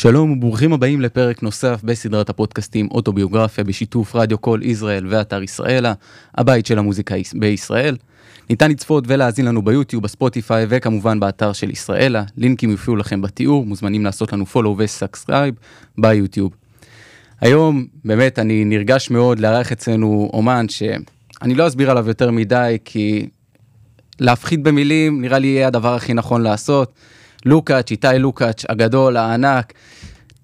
שלום וברוכים הבאים לפרק נוסף בסדרת הפודקאסטים אוטוביוגרפיה בשיתוף רדיו קול ישראל ואתר ישראלה, הבית של המוזיקה בישראל. ניתן לצפות ולהאזין לנו ביוטיוב, בספוטיפיי וכמובן באתר של ישראלה, לינקים יופיעו לכם בתיאור, מוזמנים לעשות לנו follow ו subscribe ביוטיוב. היום באמת אני נרגש מאוד לארח אצלנו אומן שאני לא אסביר עליו יותר מדי כי להפחית במילים נראה לי יהיה הדבר הכי נכון לעשות. לוקאץ', איתי לוקאץ', הגדול, הענק.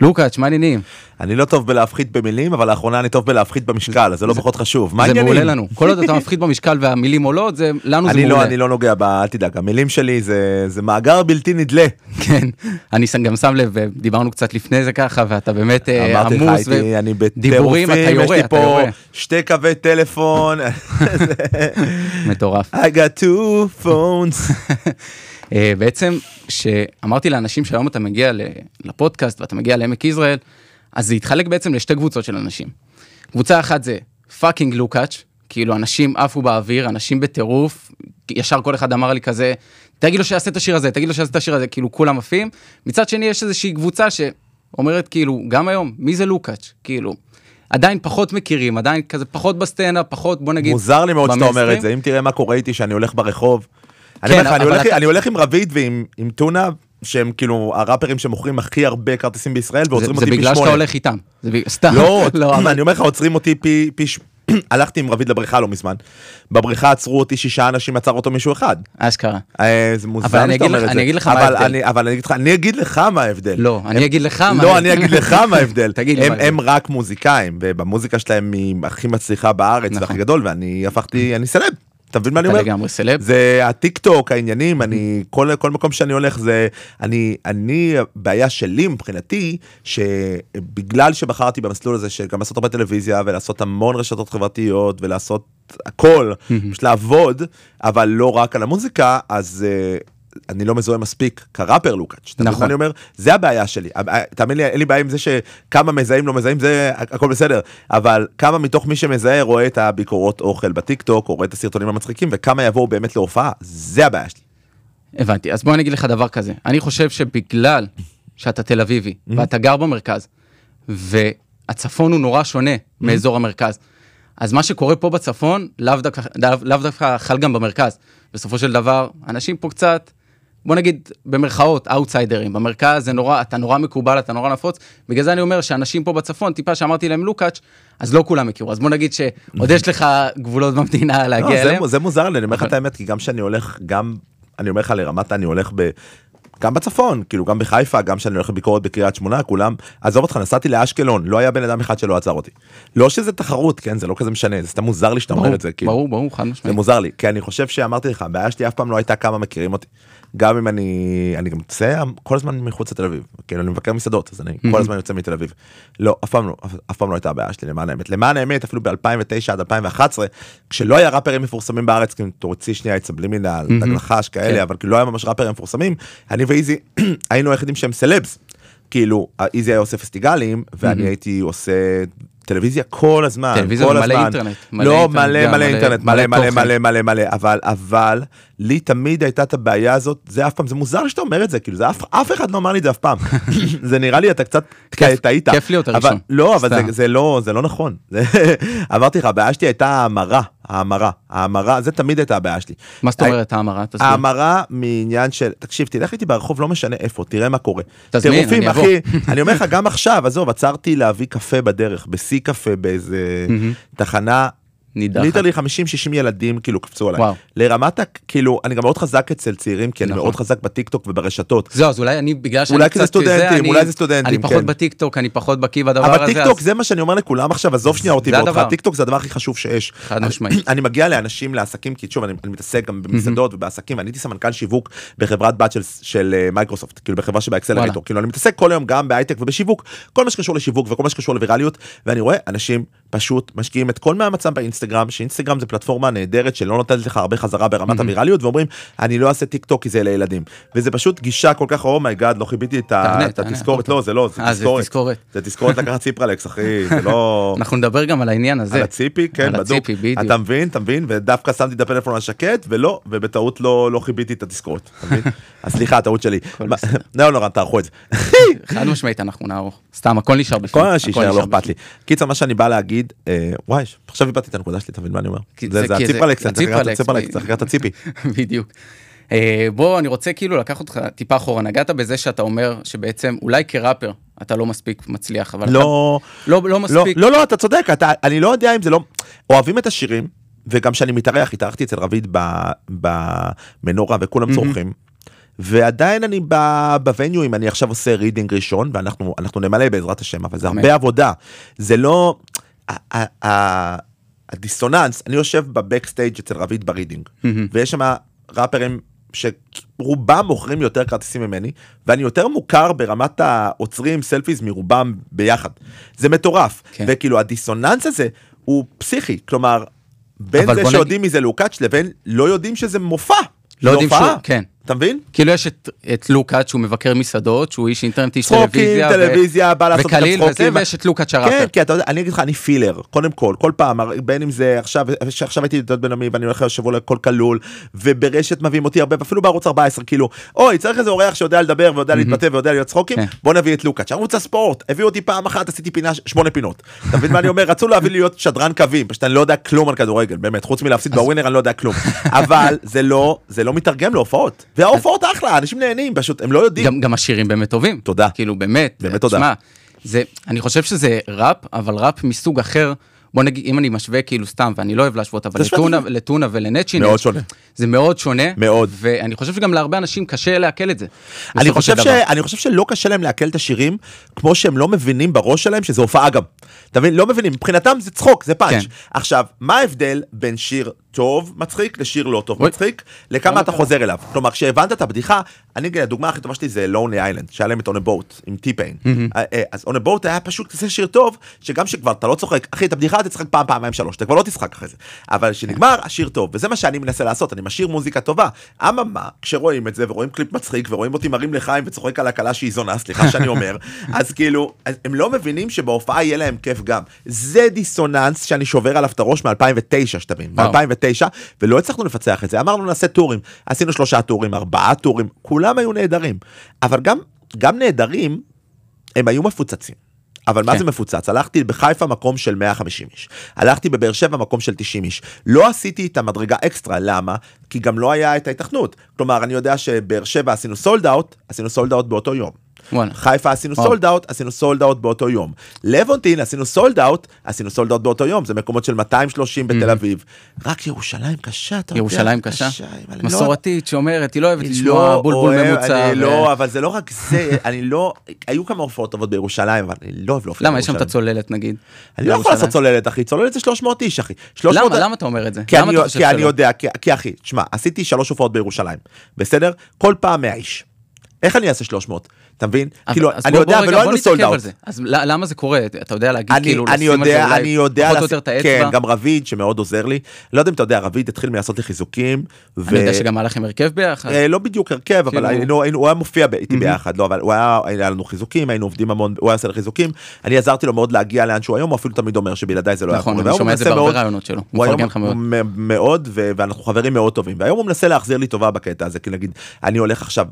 לוקאץ', מה העניינים? אני לא טוב בלהפחית במילים, אבל לאחרונה אני טוב בלהפחית במשקל, אז זה לא פחות חשוב. מה זה העניינים? מעולה לנו. כל עוד אתה מפחית במשקל והמילים עולות, זה, לנו זה אני מעולה. לא, אני לא נוגע ב... אל תדאג, המילים שלי זה, זה מאגר בלתי נדלה. כן, אני גם שם לב, ודיברנו קצת לפני זה ככה, ואתה באמת אה, עמוס, אני בטירופים, יש לי פה. שתי קווי טלפון, מטורף. I got two phones. אה, בעצם, שאמרתי לאנשים שהיום אתה מגיע לפודקאסט ואתה מגיע לעמק יזרעאל, אז זה התחלק בעצם לשתי קבוצות של אנשים. קבוצה אחת זה פאקינג לוקאץ', כאילו אנשים עפו באוויר, אנשים בטירוף, ישר כל אחד אמר לי כזה, תגיד לו שיעשה את השיר הזה, תגיד לו שיעשה את השיר הזה, כאילו כולם עפים. מצד שני יש איזושהי קבוצה שאומרת כאילו, גם היום, מי זה לוקץ'? כאילו, עדיין פחות מכירים, עדיין כזה פחות בסצנה, פחות בוא נגיד, מוזר לי מאוד שאתה אומר את. זה, אם תראה מה קורה איתי שאני הולך ברחוב. אני כן, אומר לך, אני אבל הולך- אני עם רביד ועם עם טונה, שהם כאילו הראפרים שמוכרים הכי הרבה כרטיסים בישראל, זה, ועוצרים זה אותי פי בגלל שאתה שמונה. הולך איתם, זה סתם, לא, אבל- אני אומר לך, עוצרים אותי פי, הלכתי עם רביד לבריכה לא מזמן, בבריכה עצרו אותי שישה אנשים, עצר אותו מישהו אחד. אשכרה. אה, זה מוזר אבל אני שאתה אומר את אני זה. אגיד לך מה אבל ההבדל. אני- אבל אני אגיד לך, אני מה ההבדל. לא, אני אגיד לך מה לא, ההבדל. אני אגיד לך מה ההבדל. תגיד לי הם- מה ההבדל. הם רק מוזיקאים, ובמוזיקה שלהם היא הכי מצליחה בארץ, נכון. והכי גדול, ואני הפכתי, אני סלב. אתה מבין מה אני אתה אומר? לגמרי סלב. זה הטיק טוק העניינים אני כל כל מקום שאני הולך זה אני אני הבעיה שלי מבחינתי שבגלל שבחרתי במסלול הזה שגם לעשות הרבה טלוויזיה ולעשות המון רשתות חברתיות ולעשות הכל פשוט לעבוד אבל לא רק על המוזיקה אז. אה, אני לא מזוהה מספיק כראפר לוקאץ', אתה נכון. מה אני אומר? זה הבעיה שלי, הבע- תאמין לי, אין לי בעיה עם זה שכמה מזהים לא מזהים, זה הכל בסדר, אבל כמה מתוך מי שמזהה רואה את הביקורות אוכל בטיק טוק, או רואה את הסרטונים המצחיקים, וכמה יבואו באמת להופעה, זה הבעיה שלי. הבנתי, אז בוא אני אגיד לך דבר כזה, אני חושב שבגלל שאתה תל אביבי, ואתה גר במרכז, והצפון הוא נורא שונה מאזור המרכז, אז מה שקורה פה בצפון, לאו דווקא, לאו לאו דווקא חל גם במרכז. בסופו של דבר, אנשים פה קצת, בוא נגיד במרכאות, אאוטסיידרים. במרכז זה נורא, אתה נורא מקובל, אתה נורא נפוץ. בגלל זה אני אומר שאנשים פה בצפון, טיפה שאמרתי להם לוקאץ', אז לא כולם הכירו. אז בוא נגיד שעוד יש לך גבולות במדינה לא, להגיע זה, אליהם. זה מוזר לי, אני אומר לך את האמת, כי גם כשאני הולך, גם, אני אומר לך לרמת, אני הולך ב... גם בצפון, כאילו גם בחיפה, גם כשאני הולך לביקורת בקריית שמונה, כולם, עזוב אותך, נסעתי לאשקלון, לא היה בן אדם אחד שלא עצר אותי. לא שזה תחרות, כן, זה לא כזה משנה, זה סתם מוזר לי שאתה אומר את זה, כאילו. ברור, ברור, חד זה משמעית. מוזר לי, כי אני חושב שאמרתי לך, הבעיה שלי אף פעם לא הייתה כמה מכירים אותי. גם אם אני, אני גם יוצא כל הזמן מחוץ לתל אביב, כאילו אני מבקר מסעדות, אז אני כל הזמן יוצא מתל אביב. לא, אף פעם לא, אף, פעם לא הייתה הבעיה שלי למען האמת. למען האמת, אפילו ב-2009 עד 2011, כשלא היה ראפרים מפורסמים בארץ, כאילו תוציא שנייה את סבלימינל, דג נחש כאלה, כן. אבל כאילו לא היה ממש ראפרים מפורסמים, אני ואיזי היינו היחידים שהם סלבס. כאילו, איזי היה עושה פסטיגלים, ואני הייתי עושה טלוויזיה כל הזמן, טלוויזיה כל הזמן. אינטרנט, מלא לא, אינטרנט מלא מלא מלא- אינטרנט, מלא מלא מלא. מלא מלא מלא, אבל, אבל, לי תמיד הייתה את הבעיה הזאת, זה אף פעם, זה מוזר שאתה אומר את זה, כאילו, זה אף, אף אחד לא אמר לי את זה אף פעם. זה נראה לי, אתה קצת טעית. כיף להיות הראשון. לא, אבל. זה, זה לא, זה לא נכון. אמרתי לך, הבעיה שלי הייתה ההמרה, ההמרה, ההמרה, זה תמיד הייתה הבעיה שלי. מה זאת אומרת ההמרה? ההמרה מעניין של, תקשיב, תלך איתי ברחוב, לא משנה איפה, תראה מה קורה. תזמין, טירופים, אני אבוא. אחי, אני אומר לך, גם עכשיו, עזוב, עצרתי להביא קפה בדרך, בשיא קפה באיזה תחנה. נידחת. literally 50-60 ילדים כאילו קפצו עליי. וואו. לרמת. כאילו, אני גם מאוד חזק אצל צעירים, כי אני נכון. מאוד חזק בטיק טוק וברשתות. זהו, אז אולי אני, בגלל שאני אולי קצת... זה סטודנטים, אני- אולי זה סטודנטים, אני פחות כן. בטיקטוק, אני פחות בקיא בדבר הזה. אבל טיק טוק אז- זה מה שאני אומר לכולם עכשיו, עזוב שנייה אותי ואותך, הדבר. טיק טוק זה הדבר הכי חשוב שיש. חד אני- משמעית. אני מגיע לאנשים, לעסקים, כי שוב, אני אני מתעסק גם במסעדות ובעסקים, ואני הייתי סמנכ"ל שיווק בחברת בת של- של אה, מייקרוסופט, כאילו בחברה שב accelerator, וואלה. כאילו אני מתעסק כל היום גם בהייטק ובשיווק, כל מה שקשור לשיווק וכל מה שקשור לווירליות, ואני רואה אנשים פשוט משקיעים את כל מאמצם באינסטגרם, שאינסטגרם זה פלטפורמה נהדרת שלא נותנת לך הרבה חזרה ברמת הווירליות, ואומרים, אני לא אעשה טיק טוק כי זה לילדים. וזה פשוט גישה כל כך, oh my god, לא כיביתי את התזכורת, אוקיי. לא, זה לא, זה אה, תזכורת. זה תזכורת לקחת ציפרלקס, אחי, זה לא... אנחנו נדבר גם על העניין הזה. על הציפי, כן, על בדוק. הציפי. אתה מבין, אתה מבין, ודווקא שמתי את הפלאפון על שקט, ולא, ובטעות לא לא כיביתי את התזכורת? אז סליחה, טעות שלי. לא נורא, תערכו את זה. חד משמעית אנחנו נערוך. סתם, הכל נשאר בפנים. הכל לא נשאר אכפת לי. קיצר, מה שאני בא להגיד, אה, וואי, עכשיו איבדתי את הנקודה שלי, אתה מבין מה אני אומר? זה הציפרלקס, צריך לקחת את הציפי. בדיוק. אה, בוא, אני רוצה כאילו לקחת אותך טיפה אחורה. נגעת בזה שאתה אומר שבעצם אולי כראפר אתה לא מספיק מצליח, אבל לא, אתה לא, לא לא, מספיק. לא, לא, אתה צודק, אתה, אני לא יודע אם זה לא, אוהבים את השירים, וגם כשאני מתארח, התארחתי אצל רביד במנורה וכולם צורחים. ועדיין אני ב venue אם אני עכשיו עושה רידינג ראשון ואנחנו אנחנו נמלא בעזרת השם אבל זה. הרבה עבודה זה לא הדיסוננס אני יושב ב backstage אצל רביד ברידינג ויש שם ראפרים שרובם מוכרים יותר כרטיסים ממני ואני יותר מוכר ברמת העוצרים selfies מרובם ביחד זה מטורף כן. וכאילו הדיסוננס הזה הוא פסיכי כלומר בין זה שיודעים מי זה לוקאץ' לבין לא יודעים שזה מופע. לא יודעים. שהוא- כן. אתה מבין? כאילו יש את, את לוקאץ' שהוא מבקר מסעדות, שהוא איש אינטרנט, איש צחוקים, טלוויזיה, ו- טלוויזיה, בא לעשות את וקליל וזה, הצחוקים. ויש את לוקאץ' כן, הראפר. כי אתה יודע, אני אגיד לך, אני פילר, קודם כל, כל פעם, בין אם זה עכשיו, שעכשיו הייתי לדעת בן עמי ואני הולך לשבוע לכל כלול, וברשת מביאים אותי הרבה, ואפילו בערוץ 14, כאילו, אוי, צריך איזה אורח שיודע לדבר ויודע להתבטא ויודע להיות צחוקים, כן. בוא נביא את לוקאץ'. ערוץ הספורט, הביאו אותי פעם אחת, עשיתי פינה, שמונה פינות. אתה מבין מה אני אומר? רצו להביא לי להיות שדרן קווים, פשוט אני לא יודע כלום על כדורגל, באמת, חוץ מלהפסיד בווינר אני לא יודע כלום. אבל זה לא, זה לא מתרגם להופעות. וההופעות אחלה, אנשים נהנים, פשוט הם לא יודעים. גם, גם השירים באמת טובים. תודה. כאילו באמת. באמת תודה. תשמע, זה, אני חושב שזה ראפ, אבל ראפ מסוג אחר. בוא נגיד, אם אני משווה כאילו סתם, ואני לא אוהב להשוות, אבל לטונה. לטונה ולנצ'ינל, מאוד שונה. זה מאוד שונה. מאוד. ואני חושב שגם להרבה אנשים קשה לעכל את זה. אני חושב, ש... אני חושב שלא קשה להם לעכל את השירים כמו שהם לא מבינים בראש שלהם שזה הופעה גם. אתה מבין? לא מבינים, מבחינתם זה צחוק, זה פאנץ'. כן. עכשיו, מה ההבדל בין שיר טוב מצחיק לשיר לא טוב. מצחיק? לכמה אתה קרה? חוזר אליו. כלומר, כשהבנת את הבדיחה, אני הדוגמה הכי טובה שלי זה לונלי איילנד, שהיה להם את a Boat עם טי-פיין. אז On a Boat היה פשוט כזה שיר טוב, שגם שכבר אתה לא צוחק, אחי, את הבדיחה אתה תצחק פעם, פעמיים, שלוש, אתה כבר לא תצחק אחרי זה. אבל כשנגמר, השיר טוב, וזה מה שאני מנסה לעשות, אני משאיר מוזיקה טובה. אממה, כשרואים את זה ורואים קליפ מצחיק ורואים אותי מרים לחיים וצוחק על הכלה שהיא זונה, סליחה שאני אומר, אז כאילו, אז הם לא מבינים שבהופעה יהיה להם כיף גם. זה דיסוננס שאני שובר עליו את הראש מ-2009, שתבין, וואו. מ-2009, ולא הצלחנו לפצח את זה. אמרנו נעשה טורים, עשינו שלושה טורים, ארבעה טורים, כולם היו נהדרים. אבל גם, גם נהדרים, הם היו מפוצצים. אבל מה כן. זה מפוצץ? הלכתי בחיפה מקום של 150 איש, הלכתי בבאר שבע מקום של 90 איש. לא עשיתי את המדרגה אקסטרה, למה? כי גם לא היה את ההיתכנות. כלומר, אני יודע שבאר שבע עשינו sold out, עשינו sold out באותו יום. וואלה. חיפה עשינו. sold out, עשינו sold out באותו יום. לבונטין עשינו sold out, עשינו sold out באותו יום, זה מקומות של 230 בתל אביב. רק ירושלים קשה, אתה יודע. ירושלים קשה? לא- מסורתית שאומרת, היא לא אוהבת לשמוע לא בולבול ממוצע. לא, אבל זה לא רק זה, אני לא, היו כמה הופעות טובות בירושלים, אבל אני לא אוהב להופיע למה, יש שם את בירושלים. הצוללת נגיד? אני לא יכול בירושלים? לעשות צוללת, אחי, צוללת זה 300 איש, אחי. 300 למה, למה אתה אומר את זה? כי אני, שלא? יודע, כי אחי, תשמע, עשיתי שלוש הופעות בירושלים, בסדר? כל פעם 100 איש. איך אני אעשה 300? אתה מבין? אבל- כאילו, אני יודע, ולא בוא היינו סולד אאוט. אז למה זה קורה? אתה יודע להגיד אני, כאילו, אני לשים על זה אולי אני פחות או יותר את כן, האצבע? גם רביד שמאוד עוזר לי. לא יודע אם אתה יודע, רביד התחיל מלעשות לי חיזוקים. אני יודע שגם היה לכם הרכב ביחד. אה, לא בדיוק הרכב, אבל כאילו- הוא היה מופיע איתי ביחד, לא, אבל הוא היה, היה לנו חיזוקים, היינו עובדים המון, הוא היה עושה לי חיזוקים, אני עזרתי לו מאוד להגיע לאן שהוא היום, הוא אפילו תמיד אומר שבלעדיי זה לא היה נכון, קורה. אני והיום שומע את זה בהרבה רעיונות שלו. הוא היום מאוד. ואנחנו חברים מאוד טובים, והיום הוא מנסה להחזיר לי טובה בקטע הזה, כי נגיד, אני הולך עכשיו,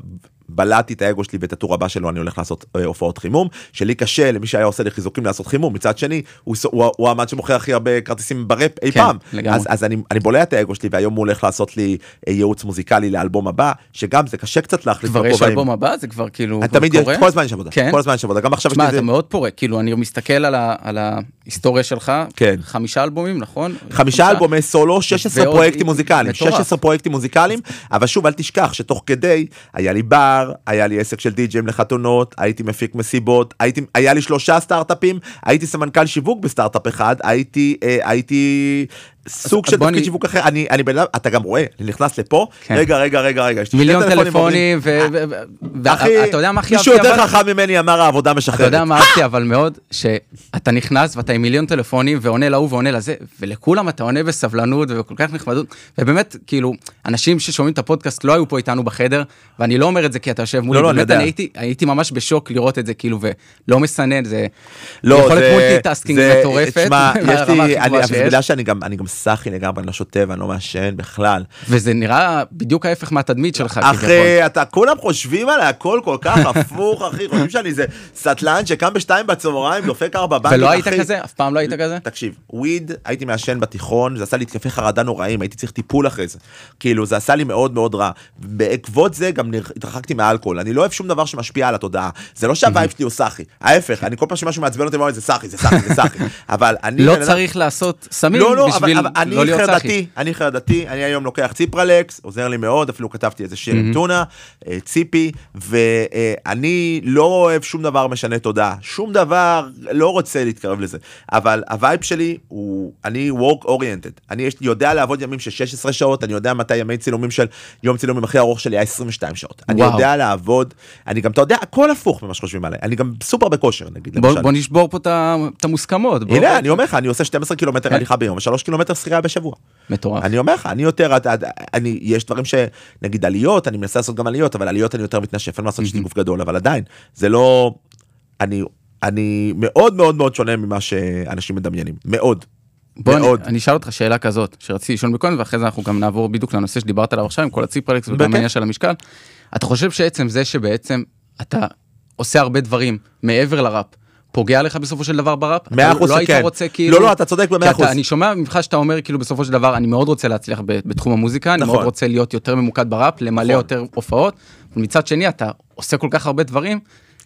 בלעתי את האגו שלי ואת הטור הבא שלו, אני הולך לעשות אה, הופעות חימום, שלי קשה למי שהיה עושה לי חיזוקים לעשות חימום, מצד שני, הוא הוא הוא האמן שמוכר הכי הרבה כרטיסים בראפ אי כן, פעם, לגמרי. אז, אז אני, אני בולע את האגו שלי, והיום הוא הולך לעשות לי אה, ייעוץ מוזיקלי לאלבום הבא, שגם זה קשה קצת להחליף כבר יש. אלבום הבא? זה כבר כאילו תמיד, יש-? כל הזמן יש עבודה, כן? כל הזמן יש עבודה, גם עכשיו לי אתה איזה מאוד פורה, כאילו אני מסתכל על ה- על ההיסטוריה שלך, כן. חמישה אלבומים, נכון? חמישה אלבומי סולו, 16 ועוד פרויקטים מוזיקליים, מטורף. 16 פרויקטים מוזיקליים, אבל שוב אל תשכח שתוך כדי היה לי בר, היה לי עסק של די-ג'ים לחתונות, הייתי מפיק מסיבות, הייתי, היה לי שלושה סטארט-אפים, הייתי סמנכ"ל שיווק בסטארט-אפ אחד, הייתי, אה, הייתי סוג של תפקיד שיווק אחר, אני, אני בן אדם, אתה גם רואה, אני נכנס לפה, כן. רגע, רגע, רגע, רגע, מיליון טלפונים ואתה יודע מה הכי מישהו אהבתי יותר אבל? חכם ממני אמר העבודה אתה משחררת. יודע מה אהבתי אבל מאוד, שאתה נכנס ואתה עם מיליון טלפונים ועונה להוא ועונה לזה, ולכולם אתה עונה בסבלנות ובכל כך נחמדות, ובאמת, כאילו, אנשים ששומעים את הפודקאסט לא היו פה איתנו בחדר, ואני לא אומר את זה כי אתה יושב מולי, לא, לא, באמת. אני הייתי, הייתי ממש בשוק לראות את זה, כאילו, ולא מסנן, זה לא, יכולת multitasking מטורפת, סאחי לגמרי, אני לא שותה ואני לא מעשן בכלל. וזה נראה בדיוק ההפך מהתדמית שלך, כביכול. אחי, אתה, כולם חושבים עליי הכל כל כך הפוך, אחי, חושבים שאני איזה סטלן שקם בשתיים בצהריים, דופק ארבע באנגים, ולא היית אחי. כזה? אף פעם לא היית כזה? תקשיב, weed, הייתי מעשן בתיכון, זה עשה לי התקפי חרדה נוראים, הייתי צריך טיפול אחרי זה. כאילו, זה עשה לי מאוד מאוד רע. בעקבות זה גם התרחקתי מאלכוהול. אני לא אוהב שום דבר שמשפיע על התודעה. זה לא שה vibe שלי הוא סאחי. ההפך, אני כל פעם שמשהו מעצבן אותי, זה סאחי, זה סאחי, זה סאחי. אבל אני... לא צריך לעשות סמים לא, לא, בשביל אבל אני לא להיות. חרדתי, אני חרדתי, אני היום לוקח ציפרלקס, עוזר לי מאוד, אפילו כתבתי איזה שיר עם טונה, אה, ציפי, ואני לא אוהב שום דבר משנה תודעה, שום דבר, לא רוצה להתקרב לזה, אבל ה vibe שלי הוא, אני work oriented, אני יודע לעבוד ימים של 16 שעות, אני יודע מתי ימי צילומים של, יום צילומים הכי ארוך שלי היה 22 שעות, אני. יודע לעבוד, אני גם, אתה יודע, הכל הפוך ממה שחושבים עליי, אני גם סופר בכושר, נגיד, בוא, למשל. בוא נשבור פה את המוסכמות. הנה, אני אומר לך, אני עושה 12 קילומטר כן. הליכה ביום, ו-3 קילומטר שחייה בשבוע. מטורף. אני אומר לך, אני יותר, אני, יש דברים שנגיד עליות, אני מנסה לעשות גם עליות, אבל עליות אני יותר מתנשף, אין מה לעשות, יש לי גוף גדול, אבל עדיין, זה לא, אני, אני מאוד מאוד מאוד שונה ממה שאנשים מדמיינים, מאוד. בוא, מאוד. אני, אני אשאל אותך שאלה כזאת, שרציתי לשאול מקודם, ואחרי זה אנחנו גם נעבור בדיוק לנושא שדיברת עליו עכשיו, עם כל הציפרלקס וגם. העניין של המשקל. אתה חושב שעצם זה שבעצם אתה עושה הרבה דברים מעבר לראפ, פוגע לך בסופו של דבר בראפ? מאה אתה אחוז לא היית. רוצה כאילו... לא, לא, אתה צודק במאה אחוז. אני שומע ממך שאתה אומר כאילו בסופו של דבר אני מאוד רוצה להצליח בתחום המוזיקה, אני נכון. מאוד רוצה להיות יותר ממוקד בראפ, למלא נכון. יותר הופעות, ומצד שני אתה עושה כל כך הרבה דברים,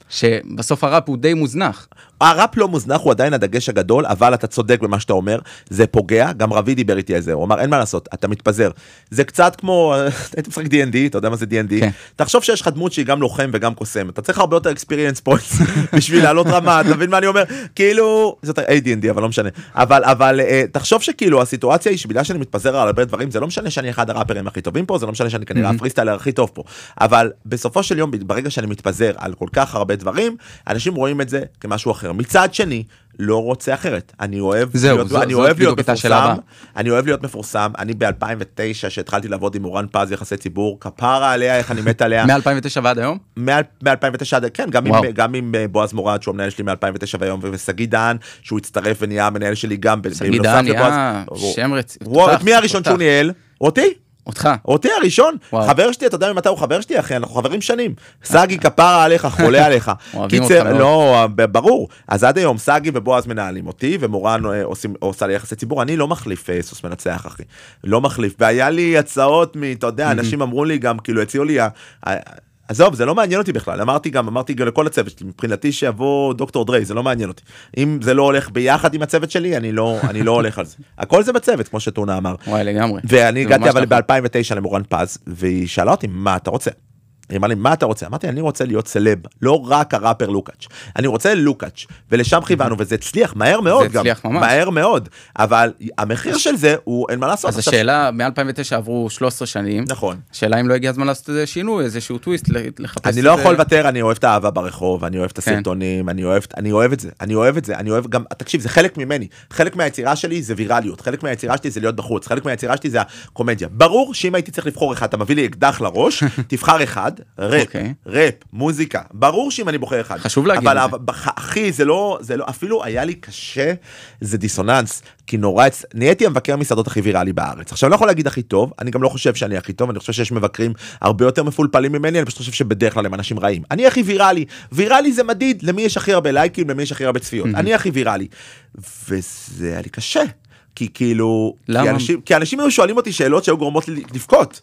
שבסוף הראפ הוא די מוזנח. הראפ לא מוזנח הוא עדיין הדגש הגדול אבל אתה צודק במה שאתה אומר זה פוגע גם רבי דיבר איתי על זה הוא אמר אין מה לעשות אתה מתפזר. זה קצת כמו הייתי משחק D&D אתה יודע מה זה D&D כן. תחשוב שיש לך דמות שהיא גם לוחם וגם קוסם אתה צריך הרבה יותר experience points בשביל לעלות רמה אתה מבין מה אני אומר? כאילו זאת AD&D אבל לא משנה. אבל אבל אה, תחשוב שכאילו הסיטואציה היא שבגלל שאני מתפזר על הרבה דברים זה לא משנה שאני אחד הראפרים הכי טובים פה זה לא משנה שאני כנראה הפריסטיילר הכי טוב פה. אבל בסופו של יום ברגע שאני מתפזר על כל כך הרבה דברים אנשים רואים את זה כמשהו אחר מצד שני לא רוצה אחרת אני אוהב זהו, להיות, זו- אני זאת אוהב להיות מפורסם. אני אוהב להיות מפורסם אני ב-2009 שהתחלתי לעבוד עם אורן פז יחסי ציבור כפרה עליה איך אני מת עליה מ-2009 ועד היום? מ-2009 עד כן גם עם. גם עם אה, בועז מורד שהוא המנהל שלי מ-2009 והיום ושגיא דהן שהוא הצטרף ונהיה המנהל שלי גם שגיא דהן. נהיה. שם רציני. מי הראשון שהוא ניהל? אותי? אותך. אותי הראשון, וואו. חבר שלי, אתה יודע ממתי הוא חבר שלי אחי, אנחנו חברים שנים. סגי כפרה עליך, חולה עליך. אוהבים קיצר, אותך מאוד. לא, ברור. אז עד היום סגי ובועז מנהלים אותי, ומורן אה, עושים, עושה לי יחסי ציבור, אני לא מחליף אה, סוס מנצח אחי. לא מחליף. והיה לי הצעות מ... אתה יודע, אנשים אמרו לי גם, כאילו הציעו לי, עזוב, זה לא מעניין אותי בכלל, אמרתי גם, אמרתי גם לכל הצוות שלי, מבחינתי שיבוא דוקטור דריי, זה לא מעניין אותי. אם זה לא הולך ביחד עם הצוות שלי, אני לא, אני לא הולך על זה. הכל זה בצוות, כמו שטונה אמר. וואי לגמרי. ואני הגעתי אבל נכון. ב-2009 למורן פז, והיא שאלה אותי, מה אתה רוצה? היא אמרה לי, מה אתה רוצה? אמרתי, אני רוצה להיות סלב, לא רק הראפר לוקאץ'. אני רוצה לוקאץ', ולשם כיוונו, וזה הצליח מהר מאוד גם. מהר מאוד. אבל המחיר של זה, הוא אין מה לעשות. אז השאלה, מ-2009 עברו 13 שנים. נכון. השאלה אם לא הגיע הזמן לעשות איזה שינוי, איזשהו טוויסט, ל- לחפש אני לא איזה- יכול לוותר, אני אוהב את האהבה ברחוב, אני אוהב את כן. הסרטונים, אני אוהב, אני אוהב את זה, אני אוהב את זה, אני אוהב גם, תקשיב, זה חלק ממני, חלק מהיצירה שלי זה ויראליות, חלק מהיצירה שלי זה להיות בחוץ, חלק מהיצירה שלי זה הקומדיה. ברור שאם הייתי צריך לבחור אחד, אתה מביא לי אקדח לראש, תבחר אחד, ראפ, אוקיי. ראפ, מוזיקה, ברור שאם אני בוחר אחד. חשוב להגיד אבל את זה. אבל, אחי, זה לא, זה לא, אפילו היה לי קשה, זה דיסוננס, כי נורא, הצ- נהייתי המבקר מסעדות הכי ויראלי בארץ. עכשיו, אני לא יכול להגיד הכי טוב, אני גם לא חושב שאני הכי טוב, אני חושב שיש מבקרים הרבה יותר מפולפלים ממני, אני פשוט חושב שבדרך כלל הם אנשים רעים. אני הכי ויראלי, ויראלי זה מדיד, למי יש הכי הרבה לייקים, למי יש הכי הרבה צפיות. אני הכי ויראלי. וזה היה לי קשה. כי כאילו, למה? כי אנשים, כי אנשים היו שואלים אותי שאלות שהיו גורמות לי לבכות.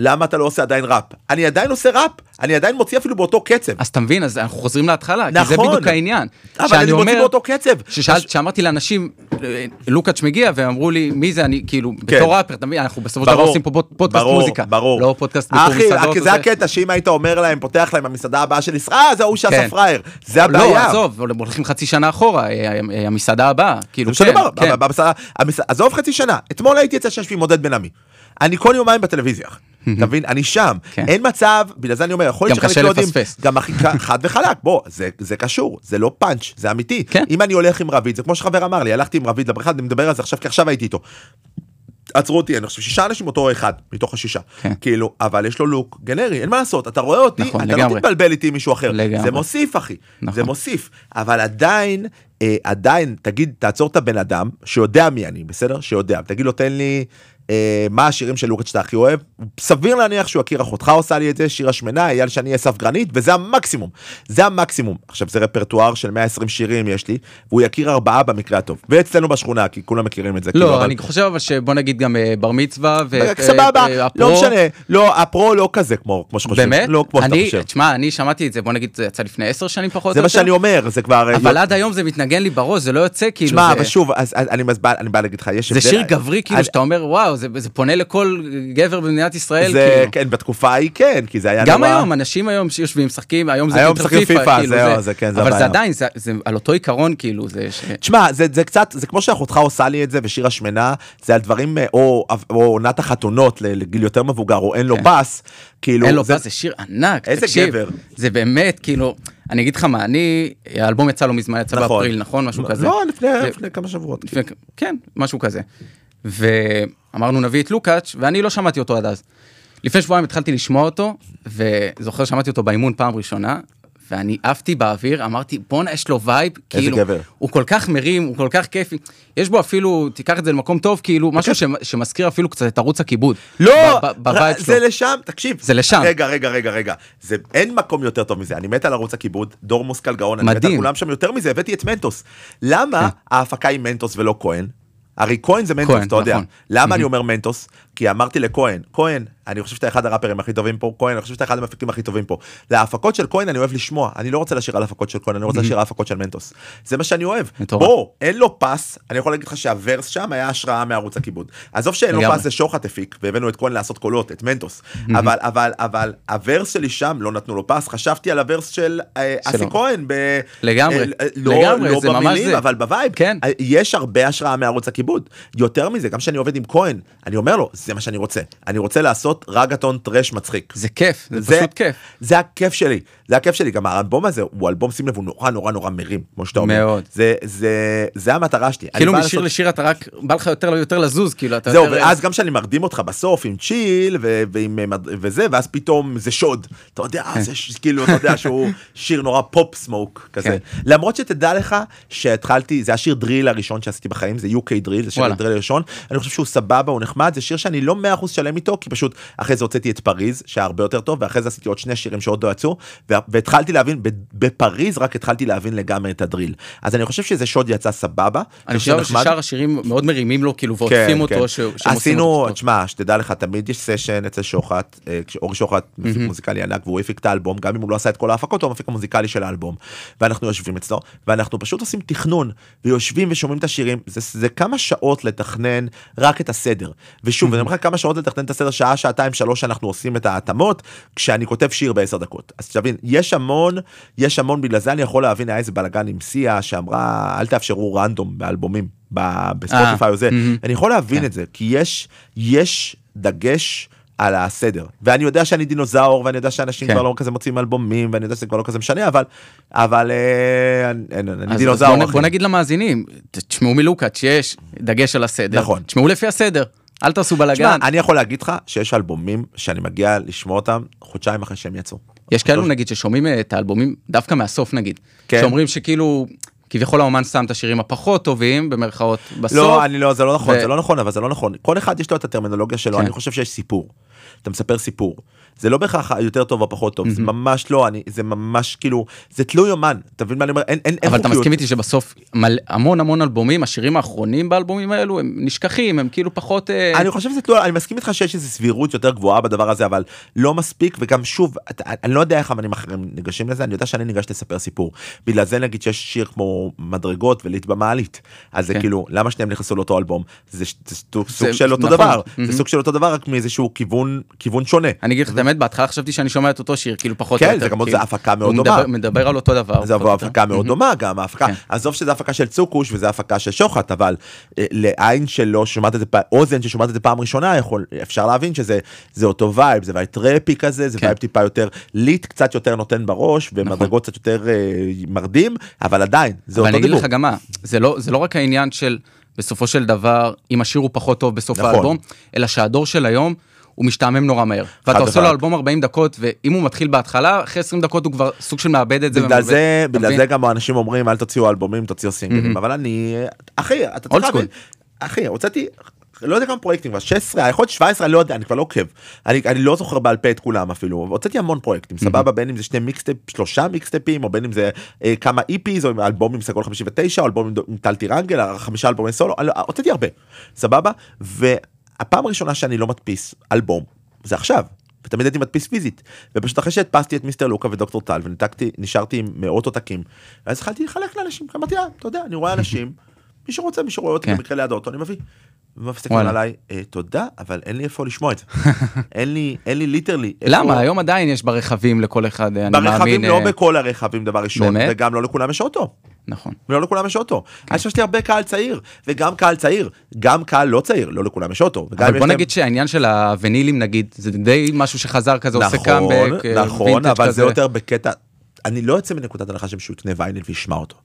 למה אתה לא עושה עדיין ראפ? אני עדיין עושה ראפ, אני עדיין מוציא אפילו באותו קצב. אז אתה מבין, אז אנחנו חוזרים להתחלה, כי זה נכון. בדיוק העניין. אבל אני מוציא אומר- באותו קצב. ששאלת, שאמרתי לאנשים, אה, לוקץ' מגיע, ואמרו לי, מי זה אני, כאילו, בתור ראפר, אתה מבין, אנחנו בסופו של דבר כן. ברור, עושים פה פוד- פודקאסט ברור, מוזיקה, ברור. לא פודקאסט אחי, מסעדות. כי זה. הקטע שאם היית אומר להם, פותח להם המסעדה הבאה של ישראל, אה, זה ההוא שעשה כן. פראייר. זה לא, הבעיה. עזוב, הולכים חצי שנה אחורה, אה, המסעדה הבאה, כאילו, כן, כן. עזוב חצי שנה, אתמול הייתי אצל שיש לי עם עודד בן עמי. אני כל יומיים בטלוויזיה, אתה מבין? אני שם, כן. אין מצב, בגלל זה אני אומר, יכול להיות גם שחלק קשה לא יודעים, לפספס. גם הכי ק- חד וחלק, בוא, זה- זה קשור, זה לא פאנץ', זה אמיתי. כן. אם אני הולך עם רביד, זה כמו שחבר אמר לי, הלכתי עם רביד לבריכה, אני מדבר על זה עכשיו, כי עכשיו הייתי איתו. עצרו אותי, אני חושב שישה אנשים אותו אחד, מתוך השישה. כן. כאילו, אבל יש לו לוק גנרי, אין מה לעשות, אתה רואה אותי, נכון, אתה לא לגמרי. תתבלבל איתי עם מישהו אחר. לגמרי. זה מוסיף, אחי. נכון. זה מוסיף. אבל עדיין, אה, עדיין, תגיד, תעצור את הבן אדם, שיודע מי אני, בסדר? שיודע. תגיד לו, תן לי... אה, מה השירים של לוקאץ' שאתה הכי אוהב? סביר להניח שהוא יכיר אחותך עושה לי את זה, שיר השמנה, אייל שאני אסף גרנית, וזה המקסימום. זה המקסימום. עכשיו זה רפרטואר של 120 שירים יש לי, והוא יכיר ארבעה במקרה הטוב. ואצלנו בשכונה, כי כולם מכירים את זה. כאילו, לא, אבל- אני חושב אבל שבוא נגיד גם אה, בר מצווה, ו... אה, סבבה, לא. משנה, לא, הפרו לא כזה כמו כמו שחושבים, באמת? לא כמו שאתה חושב. תשמע, אני שמעתי את זה, בוא נגיד, זה יצא לפני עשר שנים פחות זה או מה יותר. שאני אומר, זה כבר... אבל עד היום זה מתנגן לי בראש, זה לא יוצא כאילו. תשמע, זה- אבל שוב, אני בא להגיד לך, יש זה הבדל- שיר גברי כאילו שאתה אומר וואו זה זה פונה לכל גבר במדינת ישראל זה, כאילו. כן, בתקופה ההיא כן, כי זה היה גם נורא... היום אנשים היום שיושבים משחקים היום זה היום משחקים פיפא, כאילו, זהו, זה כן, זה אבל זה הבעיה. עדיין זה זה על אותו עיקרון כאילו זה ש- תשמע, זה, זה קצת, זה כמו שאחותך עושה לי את זה, ושיר השמנה, זה על דברים, אה, או או עונת החתונות לגיל יותר מבוגר, או אין לו כן. פס, כאילו... אין לו זה- פס, זה שיר ענק, איזה תקשיב, גבר. זה באמת כאילו, אני אגיד לך מה, אני, האלבום יצא לא מזמן, יצא נכון. באפריל, נכון? משהו כזה. לא, לפני ו- לפני כמה שבועות. לפני- כן, משהו כזה. ואמרנו נביא את לוקץ', ואני לא שמעתי אותו עד אז. לפני שבועיים התחלתי לשמוע אותו, וזוכר שמעתי אותו באימון פעם ראשונה, ואני עפתי באוויר, אמרתי בואנה יש לו vibe, כאילו, גבר. הוא כל כך מרים, הוא כל כך כיפי, יש בו אפילו, תיקח את זה למקום טוב, כאילו משהו שמ- שמזכיר אפילו קצת את ערוץ הכיבוד. לא, ב vibe זה שלו. לשם, תקשיב. זה לשם. רגע, רגע, רגע, רגע. זה, אין מקום יותר טוב מזה. אני מת על ערוץ הכיבוד, דור מושכל גאון, אני מת על. כולם שם יותר מזה, הבאתי את מנטוס. למה ההפקה היא מנטוס ולא כהן? הרי כהן זה מנטוס, כהן, אתה יודע. נכון. למה אני אומר מנטוס? כי אמרתי לכהן, כהן, אני חושב שאתה אחד הראפרים הכי טובים פה, כהן, אני חושב שאתה אחד המפיקים הכי טובים פה. להפקות של כהן אני אוהב לשמוע, אני לא רוצה לשיר על הפקות של כהן, אני רוצה לשיר על הפקות של מנטוס. זה מה שאני אוהב. בוא, אין לו פס, אני יכול להגיד לך שהוורס שם היה השראה מערוץ הכיבוד. עזוב שאין לו. פס זה שוחט הפיק, והבאנו את כהן לעשות קולות, את מנטוס. אבל, אבל, אבל, ה verse שלי שם, לא נתנו לו פס, חשבתי על ה verse של אה, אסי. כהן. לגמרי, אה, לא, לגמרי, לא זה ממש במילים, זה. אבל ב vibe. כן. אה, יש הרבה השראה מערוץ הכיבוד. יותר מזה, גם כשאני עובד עם כהן, אני אומר לו, זה מה שאני רוצה. אני רוצה לעשות רגטון trash מצחיק. זה כיף, זה פשוט כיף. זה הכיף שלי, זה הכיף שלי, גם האלבום הזה הוא אלבום, שים לב, הוא נורא נורא נורא מרים, כמו שאתה אומר. מאוד. זה, זה, זה המטרה שלי. כאילו משיר לעשות- לשיר אתה רק, בא לך יותר יותר לזוז, כאילו אתה זהו, יותר... ואז גם כשאני מרדים אותך בסוף עם צ'יל ו- ועם אה, וזה, ואז פתאום זה שוד. אתה יודע, כן. זה ש- כאילו, אתה יודע שהוא שיר נורא פופ סמוק כזה. כן. למרות שתדע לך שהתחלתי, זה השיר דריל הראשון שעשיתי בחיים, זה UK דריל, זה שיר. דריל הראשון. אני חושב שהוא סבבה, הוא נחמד, זה שיר שאני לא 100% שלם איתו, כי פשוט אחרי זה הוצאתי את פריז, שהיה הרבה יותר טוב, ואחרי זה עשיתי עוד שני שירים שעוד לא יצאו, וה- והתחלתי להבין, בפריז רק התחלתי להבין לגמרי את הדריל. אז אני חושב שזה שוד יצא סבבה. אני חושב. ששאר השירים מאוד מרימים לו, כאילו, ועוטפים אותו, עושים עשינו, אותו טוב. תשמע, שתדע לך, תמיד יש סשן אצל שוחט, אה, כשאורי שוחט מפיק מוזיקלי ענק, והוא הפיק את האלבום, גם אם הוא לא עשה את כל ההפקות, הוא המפיק המוזיקלי של האלבום. ואנחנו יושבים אצלו, ואנחנו פשוט עושים תכנון, ויושבים ושומעים את השירים, זה, זה כמה שעות לתכנן רק את הסדר. ושוב, אני אומר לך כמה שעות לתכנן את הסדר, שעה, שעתיים, שלוש, אנחנו עושים את ההתאמות, כשאני כותב שיר בעשר דקות. אז תבין, יש המון, יש המון, בגלל זה אני יכול להבין, היה איזה בלאגן עם סיה, שאמרה, אל תאפשרו רנדום באלבומים, בספוטיפיי או זה. אני יכול להבין כן. את זה, כי יש, יש דגש על הסדר. ואני יודע שאני דינוזאור, ואני יודע שאנשים כן. כבר לא כזה מוצאים אלבומים, ואני יודע שזה כבר לא כזה משנה, אבל, אבל אה, אני, אני, דינוזאור. בוא. בוא נגיד למאזינים, תשמעו מלוקאץ' שיש דגש על הסדר. נכון. תשמעו לפי הסדר, אל תעשו בלאגן. אני יכול להגיד לך שיש אלבומים שאני מגיע לשמוע אותם חודשיים אחרי שהם יצאו. יש כאלו נגיד ששומעים את האלבומים דווקא מהסוף נגיד, כן. שאומרים שכאילו כביכול האומן שם את השירים הפחות טובים במרכאות בסוף. לא, אני לא, זה לא נכון, ו- זה לא נכון, אבל זה לא נכון. כל אחד יש לו את הטרמינולוגיה שלו, כן. אני חושב שיש סיפור. אתה מספר סיפור. זה לא בהכרח יותר טוב או פחות טוב, זה ממש לא, אני, זה ממש כאילו, זה תלוי אומן, אתה מבין מה אני אומר? אין, אין, אין אבל אתה. מסכים איתי שבסוף מלא, המון המון אלבומים, השירים האחרונים באלבומים האלו הם נשכחים, הם כאילו פחות... אה, אני חושב שזה תלוי, אני מסכים איתך שיש איזו סבירות יותר גבוהה בדבר הזה, אבל לא מספיק, וגם שוב, אתה, אני לא יודע איך אמנים אחרים ניגשים לזה, אני יודע שאני ניגש לספר סיפור. בגלל זה נגיד שיש שיר כמו מדרגות וליט במעלית, אז זה כן. כאילו, למה שניהם נכנסו לאותו אלבום? זה, סוג זה- של אותו נכון. דבר. זה סוג של אותו דבר, רק מאיזשהו כיוון, כיוון שונה. אני אגיד לך את האמת, בהתחלה חשבתי שאני שומע את אותו שיר, כאילו פחות כן, או יותר. זה גם עוד כאילו, זה הפקה מאוד הוא דומה. מדבר, מדבר על אותו דבר. זה. הפקה מאוד דומה גם ההפקה כן. עזוב שזה הפקה של צוקוש וזה הפקה של שוחט אבל אה, לעין שלא שומעת את זה אוזן ששומעת את זה פעם ראשונה יכול אפשר להבין שזה זה אותו vibe זה vibe trappy כזה זה כן. vibe טיפה יותר lit קצת יותר נותן בראש ומדרגות קצת יותר אה, מרדים אבל עדיין זה אותו דיבור. לא, זה לא רק העניין של בסופו של דבר, אם השיר הוא פחות טוב בסוף נכון. האלבום, אלא שהדור של היום הוא משתעמם נורא מהר. ואתה עושה לו. אלבום 40 דקות, ואם הוא מתחיל בהתחלה, אחרי 20 דקות הוא כבר סוג של מאבד את זה. בגלל זה בגלל? זה גם האנשים אומרים אל תוציאו אלבומים תוציאו סינגלים אבל אני אחי אתה צריך. להבין אחי הוצאתי. לא יודע כמה פרויקטים כבר 16 יכול להיות 17 אני לא יודע אני כבר לא עוקב אני, אני לא זוכר בעל פה את כולם אפילו הוצאתי המון פרויקטים סבבה בין אם זה שני mixtape שלושה מיקסטייפים או בין אם זה אה, כמה EPs או עם אלבום עם סגול 59 או אלבום עם, טל טירנגל חמישה אלבומי סולו הוצאתי הרבה סבבה והפעם הראשונה שאני לא מדפיס אלבום זה עכשיו. ותמיד הייתי מדפיס פיזית ופשוט אחרי שהדפסתי את מיסטר לוקץ' ודוקטור טל וניתקתי נשארתי עם מאות עותקים ואז התחלתי לחלק לאנשים אמרתי "אה, אתה יודע אני רואה אנשים מי שרוצה מי שרואה אותי כן. במקרה ליד האוטו אני מביא. וואלה. עליי "אה, תודה אבל אין לי איפה לשמוע את זה אין לי אין לי literally למה? היום עדיין יש ברכבים לכל אחד, אני מאמין. ברכבים לא אה, בכל הרכבים דבר ראשון? וגם לא לכולם יש אוטו. נכון. ולא לכולם יש אוטו. כן. אז יש לי הרבה קהל צעיר וגם קהל צעיר גם קהל לא צעיר לא לכולם יש אוטו. אבל בוא להם- נגיד שהעניין של הוונילים נגיד, זה די משהו שחזר כזה, עושה נכון, קאמבק, אה, נכון, וינטג' אבל כזה. זה יותר בקטע, אני לא יוצא מנקודת הנחה שמישהו יקנה וייניל וישמע אותו.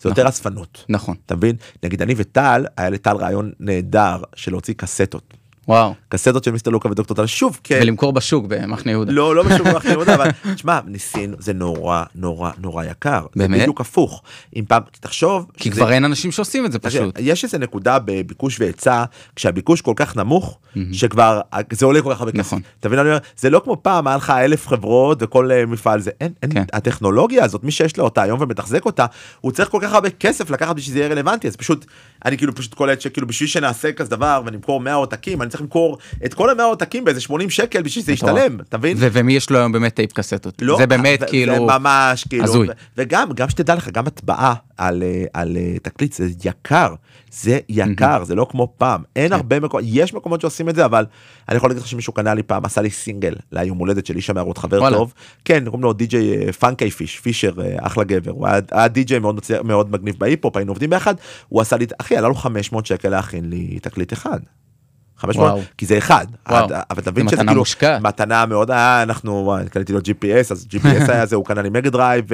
זה יותר אספנות. נכון. אתה מבין? נגיד אני וטל, היה לטל רעיון נהדר של להוציא קסטות. וואו. קסטות של מיסטר לוקה ודוקטור טל, שוב, כן. ולמכור בשוק במחנה יהודה. לא, לא בשביל מחנה יהודה, אבל תשמע, ניסינו, זה נורא, נורא, נורא יקר. באמת? בדיוק הפוך. אם פעם, תחשוב, כי כבר אין אנשים שעושים את זה פשוט. יש איזה נקודה בביקוש והיצע כשהביקוש כל כך נמוך שכבר זה עולה כל כך הרבה כסף. נכון. אתה מבין? אני אומר, זה לא כמו פעם היה לך אלף חברות וכל אה, מפעל זה אין, אין כן. הטכנולוגיה הזאת מי שיש לו אותה היום ומתחזק אותה הוא צריך כל כך הרבה כסף לקחת בשביל שזה יהיה רלוונטי אז פשוט אני כאילו פשוט קולט שכאילו בשביל שנעשה כזה דבר ונמכור 100 עותקים אני צריך למכור את כל ה-100 עותקים באיזה 80 שקל בשביל שזה. ישתלם אתה מבין? ומי יש לו היום באמת טייפ קסטות? לא, זה באמת כאילו... זה ממש כאילו הזוי. וגם גם שתדע לך גם הטבעה על אה, על אה, תקליט זה יקר זה יקר זה לא כמו פעם כן. אין הרבה מקומות יש מקומות שעושים את זה אבל אני יכול להגיד לך שמישהו קנה לי פעם עשה לי סינגל ליום הולדת של איש המערות חבר. טוב כן קוראים לו די.ג'יי פאנקי פיש פישר אה, אחלה גבר הוא היה- די.ג'יי מאוד מאוד מגניב בהיפ-הופ היינו עובדים ביחד הוא עשה לי אחי עלה לו 500 שקל להכין לי תקליט אחד. 500 וואו. כי זה אחד. עד- אבל תבין זה שזה מתנה כאילו מושקעת. מתנה מאוד אה, אנחנו וואי, קניתי לו gps אז gps היה זה הוא קנה לי מגה דרייב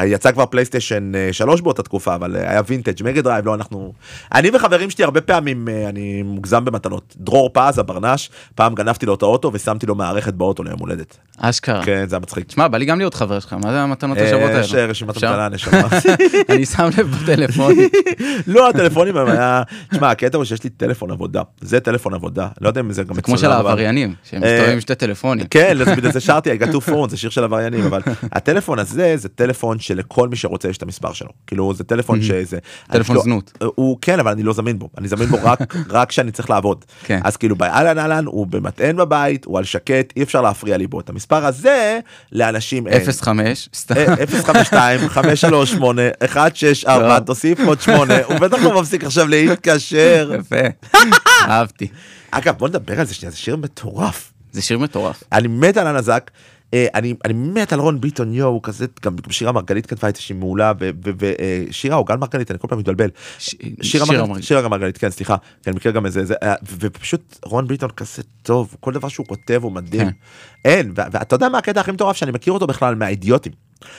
ויצא כבר פלייסטיישן 3 באותה תקופה אבל אה, היה וינטג' מגה דרייב לא אנחנו אני וחברים שלי הרבה פעמים אה, אני מוגזם במתנות דרור פז הברנש פעם גנבתי לו את האוטו ושמתי לו מערכת באוטו ליום הולדת אשכרה. כן זה היה מצחיק. תשמע, בא לי גם להיות חבר שלך, מה זה המתנות אה, השוות יש האלה? רשימת? המתנה נשמה. אני שם לב בטלפון. לא הטלפונים היה תשמע הקטע הוא שיש לי טלפון עבודה זה טלפון עבודה לא יודע אם זה גם זה כמו של העבריינים, שהם אה, מסתובבים עם שתי טלפונים. כן, בגלל זה שרתי, I got two phones, זה שיר של עבריינים, אבל הטלפון הזה זה טלפון שלכל מי שרוצה יש את המספר שלו. כאילו זה טלפון שזה... טלפון לא- זנות. הוא כן, אבל אני לא זמין בו, אני זמין בו רק רק כשאני צריך לעבוד. כן. אז כאילו באהלן אהלן הוא במטען בבית, הוא על שקט, אי אפשר להפריע לי בו. את המספר הזה לאנשים אין. 05, סתם. אה, 052 538 164 טוב. תוסיף עוד 8 הוא בטח לא מפסיק עכשיו להתקשר. יפה. אהבתי. אגב בוא נדבר על זה שנייה זה שיר מטורף. זה שיר מטורף. אני מת על הנזק. אה, אני אני מת על רון ביטון יואו כזה גם שירה מרגלית כתבה את שהיא מעולה ושירה או גל מרגלית אני כל פעם מתבלבל. ש- שירה שיר מרגלית, שירה מרגלית כן סליחה אני מכיר גם איזה זה אה, ופשוט רון ביטון כזה טוב כל דבר שהוא כותב הוא מדהים. כן. אין ואתה יודע מה הקטע הכי מטורף שאני מכיר אותו בכלל מהאידיוטים.